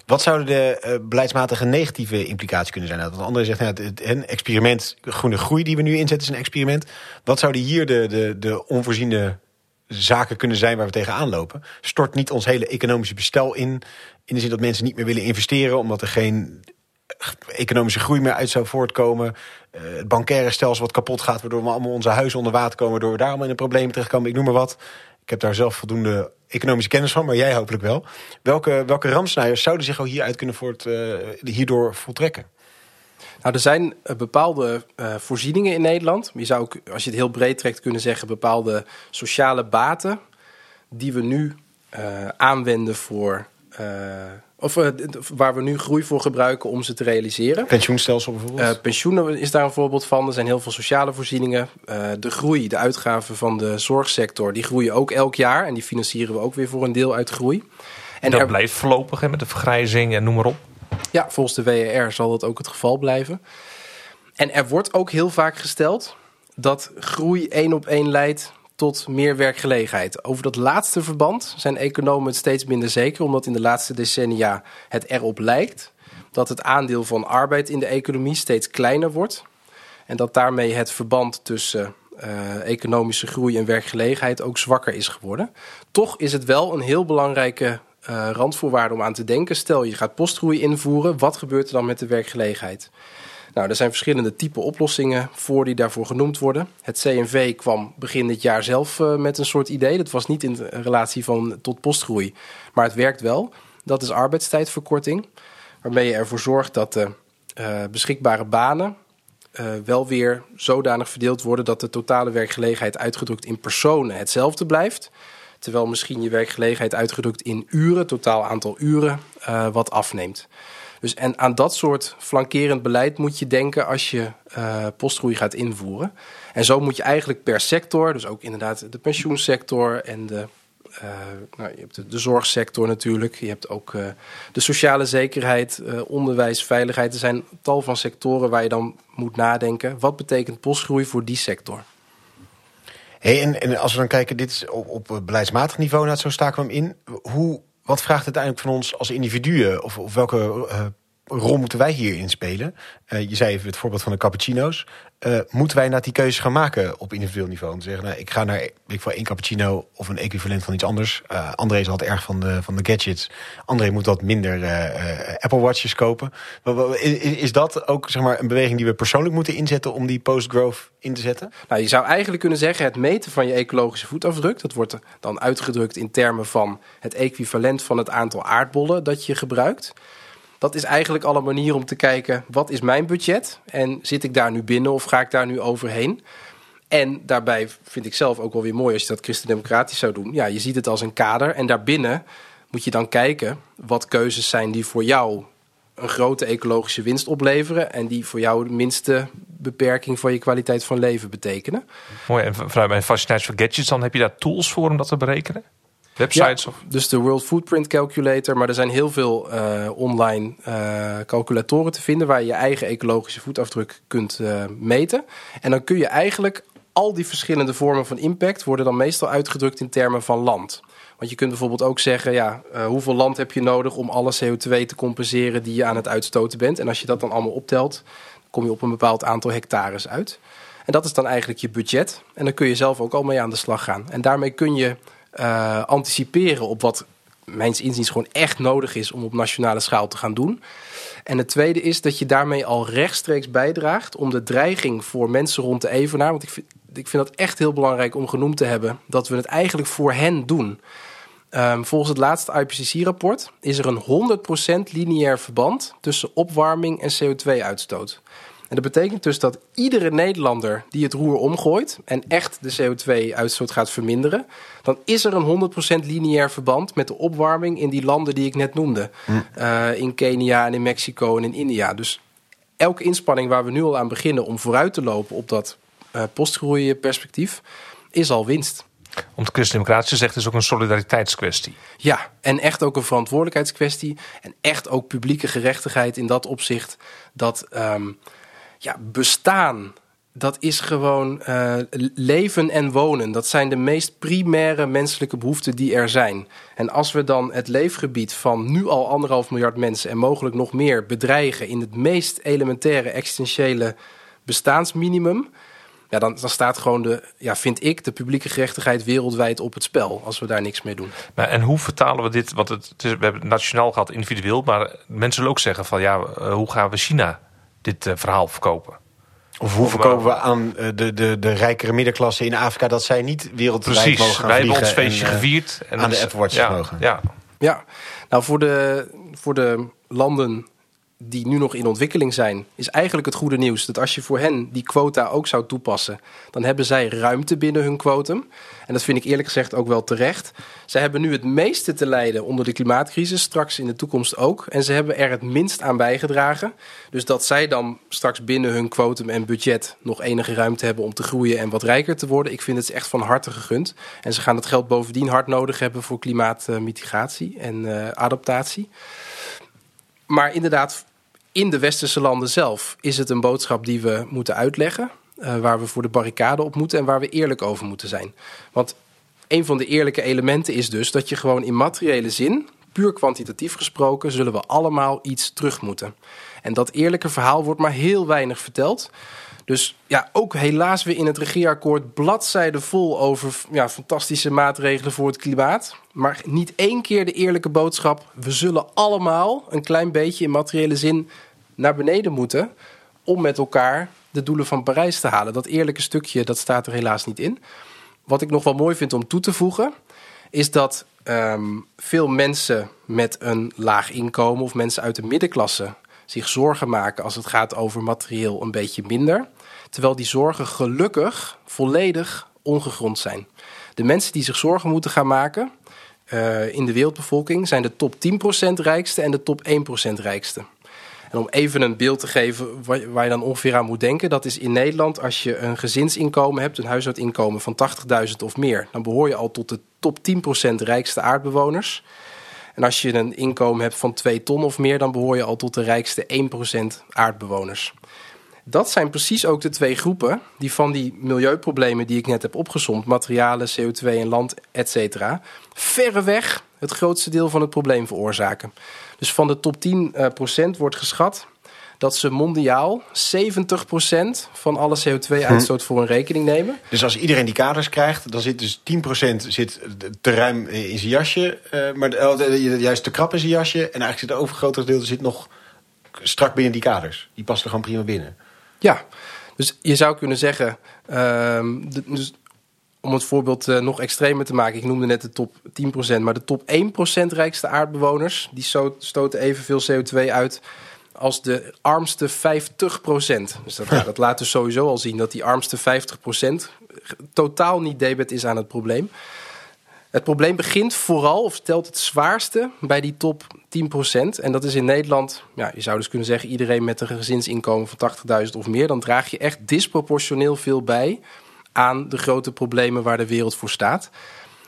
Wat zouden de eh, beleidsmatige negatieve implicaties kunnen zijn? Nou, Want André zegt, nou, het, het- experiment, groene groei die we nu inzetten is een experiment. Wat zouden hier de, de, de onvoorziene zaken kunnen zijn waar we tegenaan lopen? Stort niet ons hele economische bestel in. In de zin dat mensen niet meer willen investeren omdat er geen economische groei meer uit zou voortkomen. Eh, het bankaire stelsel wat kapot gaat, waardoor we allemaal onze huizen onder water komen, waardoor we daar allemaal in een probleem terechtkomen. Ik noem maar wat. Ik heb daar zelf voldoende economische kennis van, maar jij hopelijk wel. Welke, welke rampscenario's zouden zich ook hieruit kunnen voort, eh, hierdoor voltrekken? Nou, er zijn eh, bepaalde eh, voorzieningen in Nederland. Je zou ook, als je het heel breed trekt, kunnen zeggen bepaalde sociale baten die we nu eh, aanwenden voor. eh, of waar we nu groei voor gebruiken om ze te realiseren. Pensioenstelsel bijvoorbeeld? Eh, pensioenen is daar een voorbeeld van. Er zijn heel veel sociale voorzieningen. Eh, de groei, de uitgaven van de zorgsector, die groeien ook elk jaar. En die financieren we ook weer voor een deel uit groei. En dat er- blijft voorlopig hè, met de vergrijzing en noem maar op. ja, volgens de WER zal dat ook het geval blijven. En er wordt ook heel vaak gesteld dat groei één op één leidt tot meer werkgelegenheid. Over dat laatste verband zijn economen het steeds minder zeker, omdat in de laatste decennia het erop lijkt dat het aandeel van arbeid in de economie steeds kleiner wordt. En dat daarmee het verband tussen eh, economische groei en werkgelegenheid ook zwakker is geworden. Toch is het wel een heel belangrijke eh, randvoorwaarde om aan te denken. Stel je gaat postgroei invoeren, wat gebeurt er dan met de werkgelegenheid? Nou, er zijn verschillende type oplossingen voor die daarvoor genoemd worden. Het CNV kwam begin dit jaar zelf uh, met een soort idee. Dat was niet in relatie van tot postgroei, maar het werkt wel. Dat is arbeidstijdverkorting, waarmee je ervoor zorgt dat de uh, beschikbare banen uh, wel weer zodanig verdeeld worden dat de totale werkgelegenheid uitgedrukt in personen hetzelfde blijft. Terwijl misschien je werkgelegenheid uitgedrukt in uren, totaal aantal uren, uh, wat afneemt. Dus en aan dat soort flankerend beleid moet je denken als je uh, postgroei gaat invoeren. En zo moet je eigenlijk per sector, dus ook inderdaad de pensioensector en de uh, nou, je hebt de, zorgsector natuurlijk. Je hebt ook de sociale zekerheid, onderwijs, veiligheid. Er zijn tal van sectoren waar je dan moet nadenken. Wat betekent postgroei voor die sector? En, en als we dan kijken, dit is op, op beleidsmatig niveau, nou, zo staken we hem in. Hoe, wat vraagt het uiteindelijk van ons als individuen? Of, of welke rol moeten wij hierin spelen? Uh, je zei even het voorbeeld van de cappuccino's. Uh, moeten wij naar die keuze gaan maken op individueel niveau? Om te zeggen, nou, ik ga naar ik één cappuccino of een equivalent van iets anders. Uh, André is altijd erg van de, van de gadgets. André moet wat minder Apple Watches kopen. Is, is dat ook zeg maar, een beweging die we persoonlijk moeten inzetten om die post-growth in te zetten? Nou, je zou eigenlijk kunnen zeggen, het meten van je ecologische voetafdruk, dat wordt dan uitgedrukt in termen van het equivalent van het aantal aardbollen dat je gebruikt dat is eigenlijk al een manier om te kijken: wat is mijn budget? En zit ik daar nu binnen of ga ik daar nu overheen? En daarbij vind ik zelf ook wel weer mooi als je dat christendemocratisch zou doen. Ja, je ziet het als een kader en daarbinnen moet je dan kijken wat keuzes zijn die voor jou een grote ecologische winst opleveren en die voor jou de minste beperking van je kwaliteit van leven betekenen. Mooi, en vanuit mijn fascinatie voor gadgets, dan heb je daar tools voor om dat te berekenen? Websites? Ja, of? Dus de World Footprint Calculator. Maar er zijn heel veel uh, online uh, calculatoren te vinden waar je je eigen ecologische voetafdruk kunt uh, meten. En dan kun je eigenlijk al die verschillende vormen van impact worden dan meestal uitgedrukt in termen van land. Want je kunt bijvoorbeeld ook zeggen, ja, hoeveel land heb je nodig om alle CO2 te compenseren die je aan het uitstoten bent. En als je dat dan allemaal optelt, kom je op een bepaald aantal hectares uit. En dat is dan eigenlijk je budget. En dan kun je zelf ook al mee aan de slag gaan. En daarmee kun je uh, anticiperen op wat mijns inziens gewoon echt nodig is om op nationale schaal te gaan doen. En het tweede is dat je daarmee al rechtstreeks bijdraagt om de dreiging voor mensen rond de Evenaar. Want ik vind, ik vind dat echt heel belangrijk om genoemd te hebben. Dat we het eigenlijk voor hen doen. Um, volgens het laatste IPCC-rapport is er een 100% lineair verband tussen opwarming en CO2-uitstoot. En dat betekent dus dat iedere Nederlander die het roer omgooit en echt de CO2-uitstoot gaat verminderen, dan is er een 100% lineair verband met de opwarming in die landen die ik net noemde. Hm. Uh, in Kenia en in Mexico en in India. Dus elke inspanning waar we nu al aan beginnen om vooruit te lopen op dat uh, postgroeiperspectief, is al winst. Om het christendemocratische te zeggen, is ook een solidariteitskwestie. Ja, en echt ook een verantwoordelijkheidskwestie. En echt ook publieke gerechtigheid in dat opzicht. Dat um, ja, bestaan, dat is gewoon uh, leven en wonen. Dat zijn de meest primaire menselijke behoeften die er zijn. En als we dan het leefgebied van nu al anderhalf miljard mensen en mogelijk nog meer bedreigen in het meest elementaire existentiële bestaansminimum. Ja, dan, dan staat gewoon de, ja, vind ik, de publieke gerechtigheid wereldwijd op het spel als we daar niks mee doen. Maar en hoe vertalen we dit? Want het, is, we hebben het nationaal gehad, individueel, maar mensen zullen ook zeggen van ja, uh, hoe gaan we China dit uh, verhaal verkopen. Of hoe verkopen we aan uh, de, de, de rijkere middenklasse in Afrika dat zij niet wereldwijd Precies, mogen gaan wij hebben ons feestje en, gevierd. En aan de Apple Watch ja, mogen. Ja, Ja, nou voor de, voor de landen die nu nog in ontwikkeling zijn, is eigenlijk het goede nieuws dat als je voor hen die quota ook zou toepassen, dan hebben zij ruimte binnen hun quotum. En dat vind ik eerlijk gezegd ook wel terecht. Zij hebben nu het meeste te lijden onder de klimaatcrisis, straks in de toekomst ook. En ze hebben er het minst aan bijgedragen. Dus dat zij dan straks binnen hun quotum en budget nog enige ruimte hebben om te groeien en wat rijker te worden, ik vind het echt van harte gegund. En ze gaan het geld bovendien hard nodig hebben voor klimaatmitigatie en eh, adaptatie. Maar inderdaad, in de westerse landen zelf is het een boodschap die we moeten uitleggen. Eh, waar we voor de barricade op moeten en waar we eerlijk over moeten zijn. Want een van de eerlijke elementen is dus dat je gewoon in materiële zin, puur kwantitatief gesproken, zullen we allemaal iets terug moeten. En dat eerlijke verhaal wordt maar heel weinig verteld. Dus ja, ook helaas weer in het regeerakkoord bladzijden vol over ja, fantastische maatregelen voor het klimaat. Maar niet één keer de eerlijke boodschap: we zullen allemaal een klein beetje in materiële zin naar beneden moeten. om met elkaar de doelen van Parijs te halen. Dat eerlijke stukje, dat staat er helaas niet in. Wat ik nog wel mooi vind om toe te voegen, is dat ehm, veel mensen met een laag inkomen of mensen uit de middenklasse zich zorgen maken als het gaat over materieel een beetje minder. Terwijl die zorgen gelukkig volledig ongegrond zijn. De mensen die zich zorgen moeten gaan maken uh, in de wereldbevolking zijn de top 10% rijkste en de top 1% rijkste. En om even een beeld te geven waar, je dan ongeveer aan moet denken, dat is in Nederland als je een gezinsinkomen hebt, een huishoudinkomen van 80.000 of meer, dan behoor je al tot de top 10% rijkste aardbewoners. En als je een inkomen hebt van 2 ton of meer, dan behoor je al tot de rijkste 1% aardbewoners. Dat zijn precies ook de twee groepen die van die milieuproblemen die ik net heb opgezomd, materialen, CO2 en land, et cetera, verreweg het grootste deel van het probleem veroorzaken. Dus van de top 10% wordt geschat dat ze mondiaal 70% van alle CO2-uitstoot hm. voor een rekening nemen. Dus als iedereen die kaders krijgt, dan zit dus 10% zit te ruim in zijn jasje, uh, maar juist te krap in zijn jasje. En eigenlijk zit het overgrote deel zit nog strak binnen die kaders. Die past er gewoon prima binnen. Ja, dus je zou kunnen zeggen, uh, dus om het voorbeeld uh, nog extremer te maken, ik noemde net de top 10%, maar de top 1% rijkste aardbewoners, die stoten evenveel CO2 uit als de armste 50%. Dus dat, ja, dat laat dus sowieso al zien dat die armste 50% totaal niet debet is aan het probleem. Het probleem begint vooral, of stelt het zwaarste, bij die top 10%. En dat is in Nederland, ja, je zou dus kunnen zeggen, iedereen met een gezinsinkomen van 80.000 of meer. Dan draag je echt disproportioneel veel bij aan de grote problemen waar de wereld voor staat.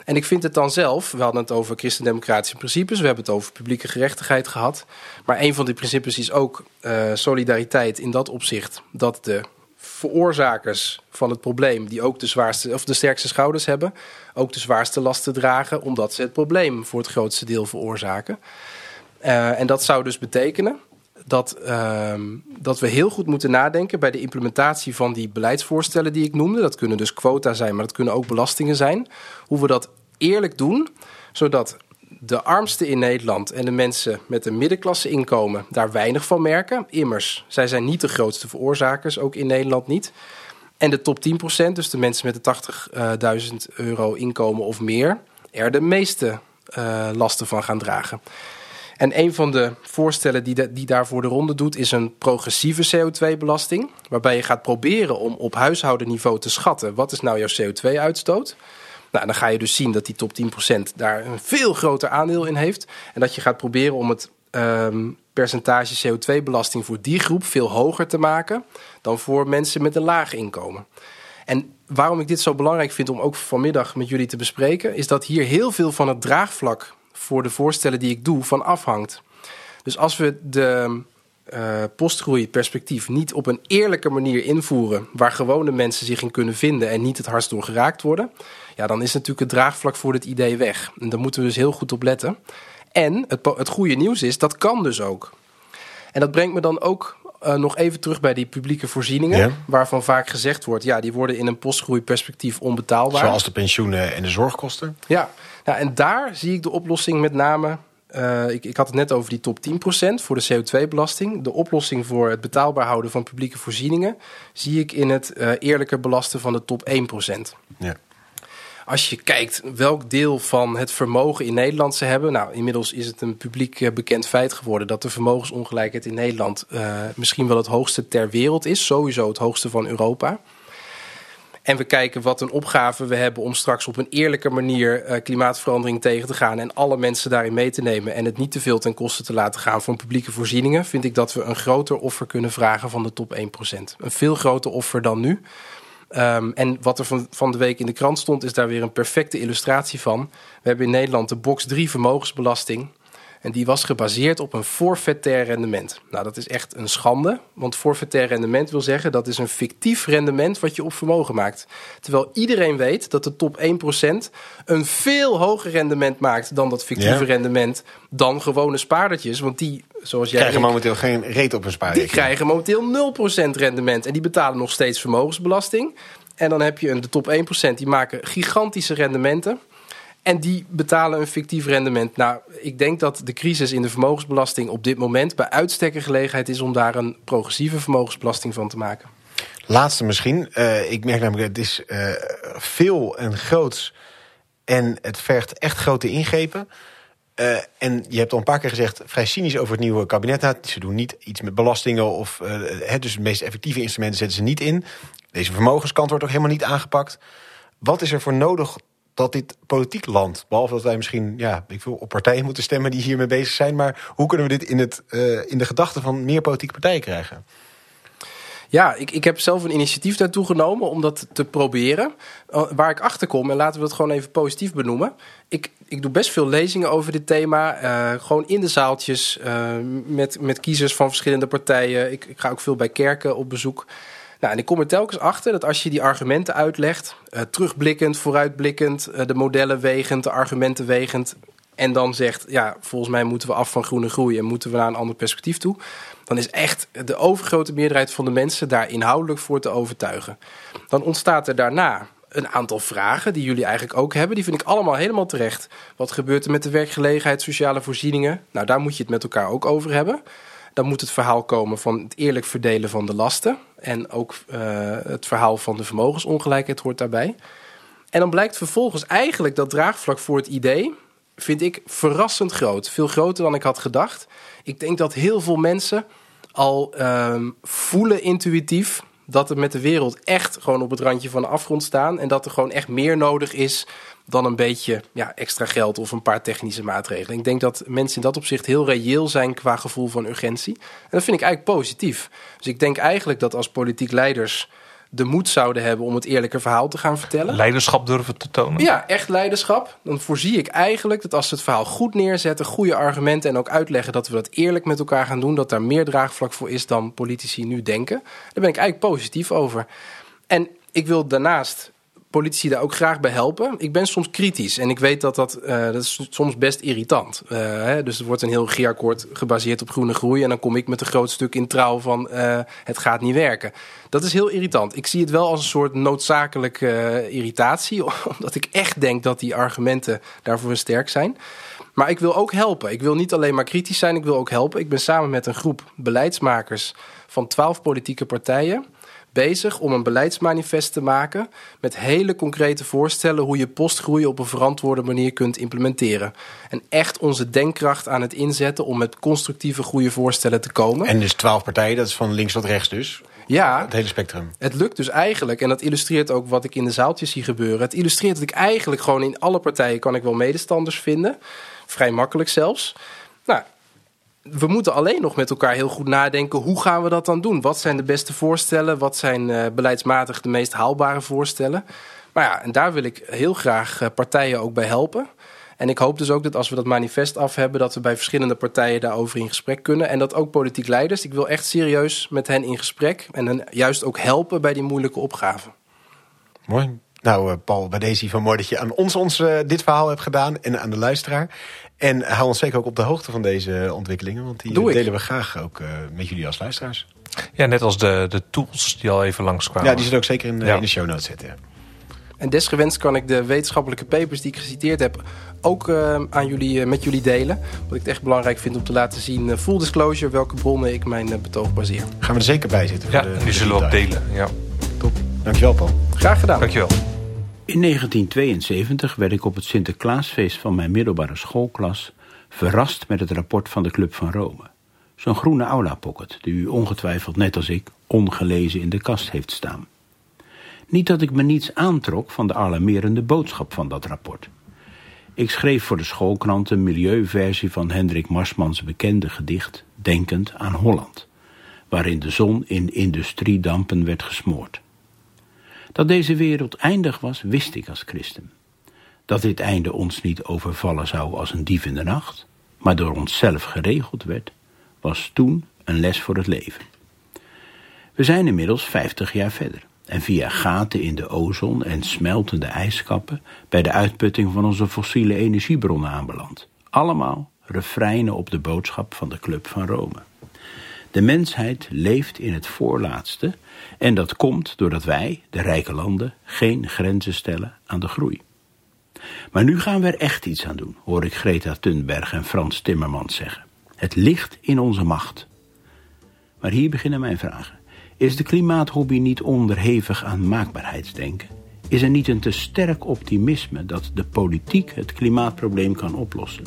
En ik vind het dan zelf, we hadden het over christendemocratische principes, we hebben het over publieke gerechtigheid gehad. Maar een van die principes is ook uh, solidariteit in dat opzicht dat de veroorzakers van het probleem, die ook de, zwaarste, of de sterkste schouders hebben, ook de zwaarste lasten dragen, omdat ze het probleem voor het grootste deel veroorzaken. Uh, en dat zou dus betekenen dat, uh, dat we heel goed moeten nadenken bij de implementatie van die beleidsvoorstellen die ik noemde. Dat kunnen dus quota zijn, maar dat kunnen ook belastingen zijn. Hoe we dat eerlijk doen, zodat de armsten in Nederland en de mensen met een middenklasse inkomen daar weinig van merken. Immers, zij zijn niet de grootste veroorzakers, ook in Nederland niet. En de top 10%, dus de mensen met de 80.000 euro inkomen of meer, er de meeste uh, lasten van gaan dragen. En een van de voorstellen die, die daarvoor de ronde doet, is een progressieve CO2-belasting. Waarbij je gaat proberen om op huishoudenniveau te schatten wat is nou jouw CO2-uitstoot. Nou, dan ga je dus zien dat die top 10% daar een veel groter aandeel in heeft. En dat je gaat proberen om het um, percentage CO2-belasting voor die groep veel hoger te maken dan voor mensen met een laag inkomen. En waarom ik dit zo belangrijk vind om ook vanmiddag met jullie te bespreken, is dat hier heel veel van het draagvlak voor de voorstellen die ik doe van afhangt. Dus als we de uh, postgroeiperspectief niet op een eerlijke manier invoeren, waar gewone mensen zich in kunnen vinden en niet het hardst door geraakt worden, ja, dan is natuurlijk het draagvlak voor het idee weg. En daar moeten we dus heel goed op letten. En het, het goede nieuws is, dat kan dus ook. En dat brengt me dan ook uh, nog even terug bij die publieke voorzieningen. Waarvan vaak gezegd wordt, ja, die worden in een postgroeiperspectief onbetaalbaar. Zoals de pensioenen en de zorgkosten. Ja, nou, en daar zie ik de oplossing met name. Uh, ik, ik, had het net over die top 10% voor de CO2-belasting. De oplossing voor het betaalbaar houden van publieke voorzieningen zie ik in het uh, eerlijker belasten van de top 1%. Ja. Als je kijkt welk deel van het vermogen in Nederland ze hebben. Nou, inmiddels is het een publiek eh, bekend feit geworden dat de vermogensongelijkheid in Nederland uh, misschien wel het hoogste ter wereld is. Sowieso het hoogste van Europa. En we kijken wat een opgave we hebben om straks op een eerlijke manier uh, klimaatverandering tegen te gaan. En alle mensen daarin mee te nemen. En het niet te veel ten koste te laten gaan van publieke voorzieningen. Vind ik dat we een groter offer kunnen vragen van de top 1%. Een veel groter offer dan nu. Um, en wat er van, van de week in de krant stond, is daar weer een perfecte illustratie van. We hebben in Nederland de box 3 vermogensbelasting. En die was gebaseerd op een forfaitair rendement. Nou, dat is echt een schande. Want forfaitair rendement wil zeggen dat is een fictief rendement wat je op vermogen maakt. Terwijl iedereen weet dat de top 1% een veel hoger rendement maakt dan dat fictieve rendement. Dan gewone spaardertjes. Want die, zoals jij. Krijgen momenteel geen reet op een spaarrekening. Die krijgen momenteel 0% rendement. En die betalen nog steeds vermogensbelasting. En dan heb je een, de top 1%, die maken gigantische rendementen. En die betalen een fictief rendement. Nou, ik denk dat de crisis in de vermogensbelasting op dit moment bij uitstek een gelegenheid is om daar een progressieve vermogensbelasting van te maken. Laatste misschien. Uh, ik merk namelijk, het is uh, veel en groots. En het vergt echt grote ingrepen. Uh, en je hebt al een paar keer gezegd, vrij cynisch over het nieuwe kabinet. Nou, ze doen niet iets met belastingen of uh, dus de meest effectieve instrumenten zetten ze niet in. Deze vermogenskant wordt ook helemaal niet aangepakt. Wat is er voor nodig dat dit politiek land, behalve dat wij misschien ja, ik wil op partijen moeten stemmen die hiermee bezig zijn, maar hoe kunnen we dit in, het, uh, in de gedachten van meer politieke partijen krijgen? Ja, ik, ik heb zelf een initiatief daartoe genomen om dat te proberen. Uh, waar ik achter kom, en laten we het gewoon even positief benoemen. Ik, ik doe best veel lezingen over dit thema. Uh, gewoon in de zaaltjes, met, met kiezers van verschillende partijen. Ik, ik ga ook veel bij kerken op bezoek. Nou, en ik kom er telkens achter dat als je die argumenten uitlegt, uh, terugblikkend, vooruitblikkend, uh, de modellen wegend, de argumenten wegend, en dan zegt, ja, volgens mij moeten we af van groene groei en moeten we naar een ander perspectief toe, dan is echt de overgrote meerderheid van de mensen daar inhoudelijk voor te overtuigen. Dan ontstaat er daarna een aantal vragen die jullie eigenlijk ook hebben. Die vind ik allemaal helemaal terecht. Wat gebeurt er met de werkgelegenheid, sociale voorzieningen? Nou, daar moet je het met elkaar ook over hebben. Dan moet het verhaal komen van het eerlijk verdelen van de lasten. En ook uh, het verhaal van de vermogensongelijkheid hoort daarbij. En dan blijkt vervolgens eigenlijk dat draagvlak voor het idee, vind ik verrassend groot. Veel groter dan ik had gedacht. Ik denk dat heel veel mensen al uh, voelen intuïtief dat er met de wereld echt gewoon op het randje van de afgrond staan. En dat er gewoon echt meer nodig is dan een beetje ja, extra geld of een paar technische maatregelen. Ik denk dat mensen in dat opzicht heel reëel zijn qua gevoel van urgentie. En dat vind ik eigenlijk positief. Dus ik denk eigenlijk dat als politiek leiders de moed zouden hebben om het eerlijke verhaal te gaan vertellen. Leiderschap durven te tonen. Ja, echt leiderschap. Dan voorzie ik eigenlijk dat als ze het verhaal goed neerzetten, goede argumenten en ook uitleggen dat we dat eerlijk met elkaar gaan doen, dat daar meer draagvlak voor is dan politici nu denken. Daar ben ik eigenlijk positief over. En ik wil daarnaast politici daar ook graag bij helpen. Ik ben soms kritisch en ik weet dat dat, uh, dat is soms best irritant. Uh, hè, dus er wordt een heel regeerakkoord gebaseerd op groene groei... en dan kom ik met een groot stuk in trouw van uh, het gaat niet werken. Dat is heel irritant. Ik zie het wel als een soort noodzakelijke irritatie... omdat ik echt denk dat die argumenten daarvoor sterk zijn... Maar ik wil ook helpen. Ik wil niet alleen maar kritisch zijn, ik wil ook helpen. Ik ben samen met een groep beleidsmakers van twaalf politieke partijen bezig om een beleidsmanifest te maken met hele concrete voorstellen hoe je postgroei op een verantwoorde manier kunt implementeren. En echt onze denkkracht aan het inzetten om met constructieve goede voorstellen te komen. En dus twaalf partijen, dat is van links tot rechts dus? Ja, het hele spectrum. Het lukt dus eigenlijk, en dat illustreert ook wat ik in de zaaltjes zie gebeuren. Het illustreert dat ik eigenlijk gewoon in alle partijen kan ik wel medestanders vinden. Vrij makkelijk zelfs. We moeten alleen nog met elkaar heel goed nadenken. Hoe gaan we dat dan doen? Wat zijn de beste voorstellen? Wat zijn uh, beleidsmatig de meest haalbare voorstellen? Maar ja, en daar wil ik heel graag uh, partijen ook bij helpen. En ik hoop dus ook dat als we dat manifest af hebben, dat we bij verschillende partijen daarover in gesprek kunnen. En dat ook politiek leiders. Ik wil echt serieus met hen in gesprek en hen juist ook helpen bij die moeilijke opgaven. Mooi. Nou, uh, Paul, bij deze van mooi dat je aan ons, ons dit verhaal hebt gedaan en aan de luisteraar. En hou ons zeker ook op de hoogte van deze ontwikkelingen, want die Doe delen ik. we graag ook uh, met jullie als luisteraars. Ja, net als de, de tools die al even langskwamen. Ja, die zitten ook zeker in, ja. in de show notes zitten. Ja. En desgewenst kan ik de wetenschappelijke papers die ik geciteerd heb ook uh, aan jullie, uh, met jullie delen. Wat ik het echt belangrijk vind om te laten zien. Uh, full disclosure, welke bronnen ik mijn betoog baseer. Gaan we er zeker bij zitten. Ja, de, die zullen we ook delen. Ja. Top. Dankjewel Paul. Graag gedaan. Dankjewel. In 1972 werd ik op het Sinterklaasfeest van mijn middelbare schoolklas verrast met het rapport van de Club van Rome. Zo'n groene aula-pocket die u ongetwijfeld net als ik ongelezen in de kast heeft staan. Niet dat ik me niets aantrok van de alarmerende boodschap van dat rapport. Ik schreef voor de schoolkrant een milieuversie van Hendrik Marsmans bekende gedicht Denkend aan Holland, waarin de zon in industriedampen werd gesmoord. Dat deze wereld eindig was, wist ik als christen. Dat dit einde ons niet overvallen zou als een dief in de nacht, maar door onszelf geregeld werd, was toen een les voor het leven. We zijn inmiddels vijftig jaar verder en via gaten in de ozon en smeltende ijskappen bij de uitputting van onze fossiele energiebronnen aanbeland. Allemaal refreinen op de boodschap van de Club van Rome. De mensheid leeft in het voorlaatste en dat komt doordat wij, de rijke landen, geen grenzen stellen aan de groei. Maar nu gaan we er echt iets aan doen, hoor ik Greta Thunberg en Frans Timmermans zeggen. Het ligt in onze macht. Maar hier beginnen mijn vragen. Is de klimaathobby niet onderhevig aan maakbaarheidsdenken? Is er niet een te sterk optimisme dat de politiek het klimaatprobleem kan oplossen?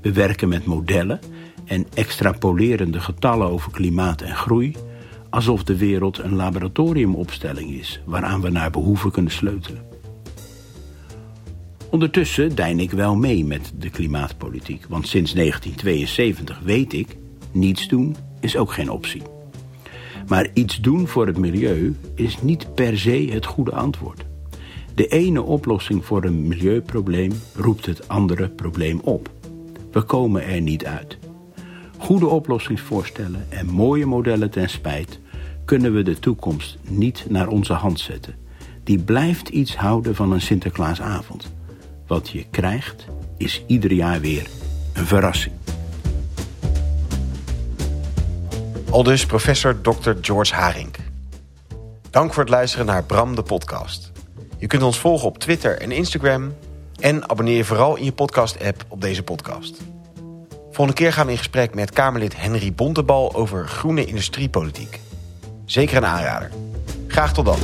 We werken met modellen en extrapolerende getallen over klimaat en groei, alsof de wereld een laboratoriumopstelling is waaraan we naar behoeven kunnen sleutelen. Ondertussen dein ik wel mee met de klimaatpolitiek, want sinds 1972 weet ik, niets doen is ook geen optie. Maar iets doen voor het milieu is niet per se het goede antwoord. De ene oplossing voor een milieuprobleem roept het andere probleem op. We komen er niet uit. Goede oplossingsvoorstellen en mooie modellen ten spijt kunnen we de toekomst niet naar onze hand zetten. Die blijft iets houden van een Sinterklaasavond. Wat je krijgt is ieder jaar weer een verrassing. Aldus professor Dr. George Haring. Dank voor het luisteren naar Bram de podcast. Je kunt ons volgen op Twitter en Instagram en abonneer je vooral in je podcast-app op deze podcast. Volgende keer gaan we in gesprek met Kamerlid Henry Bontebal over groene industriepolitiek. Zeker een aanrader. Graag tot dan.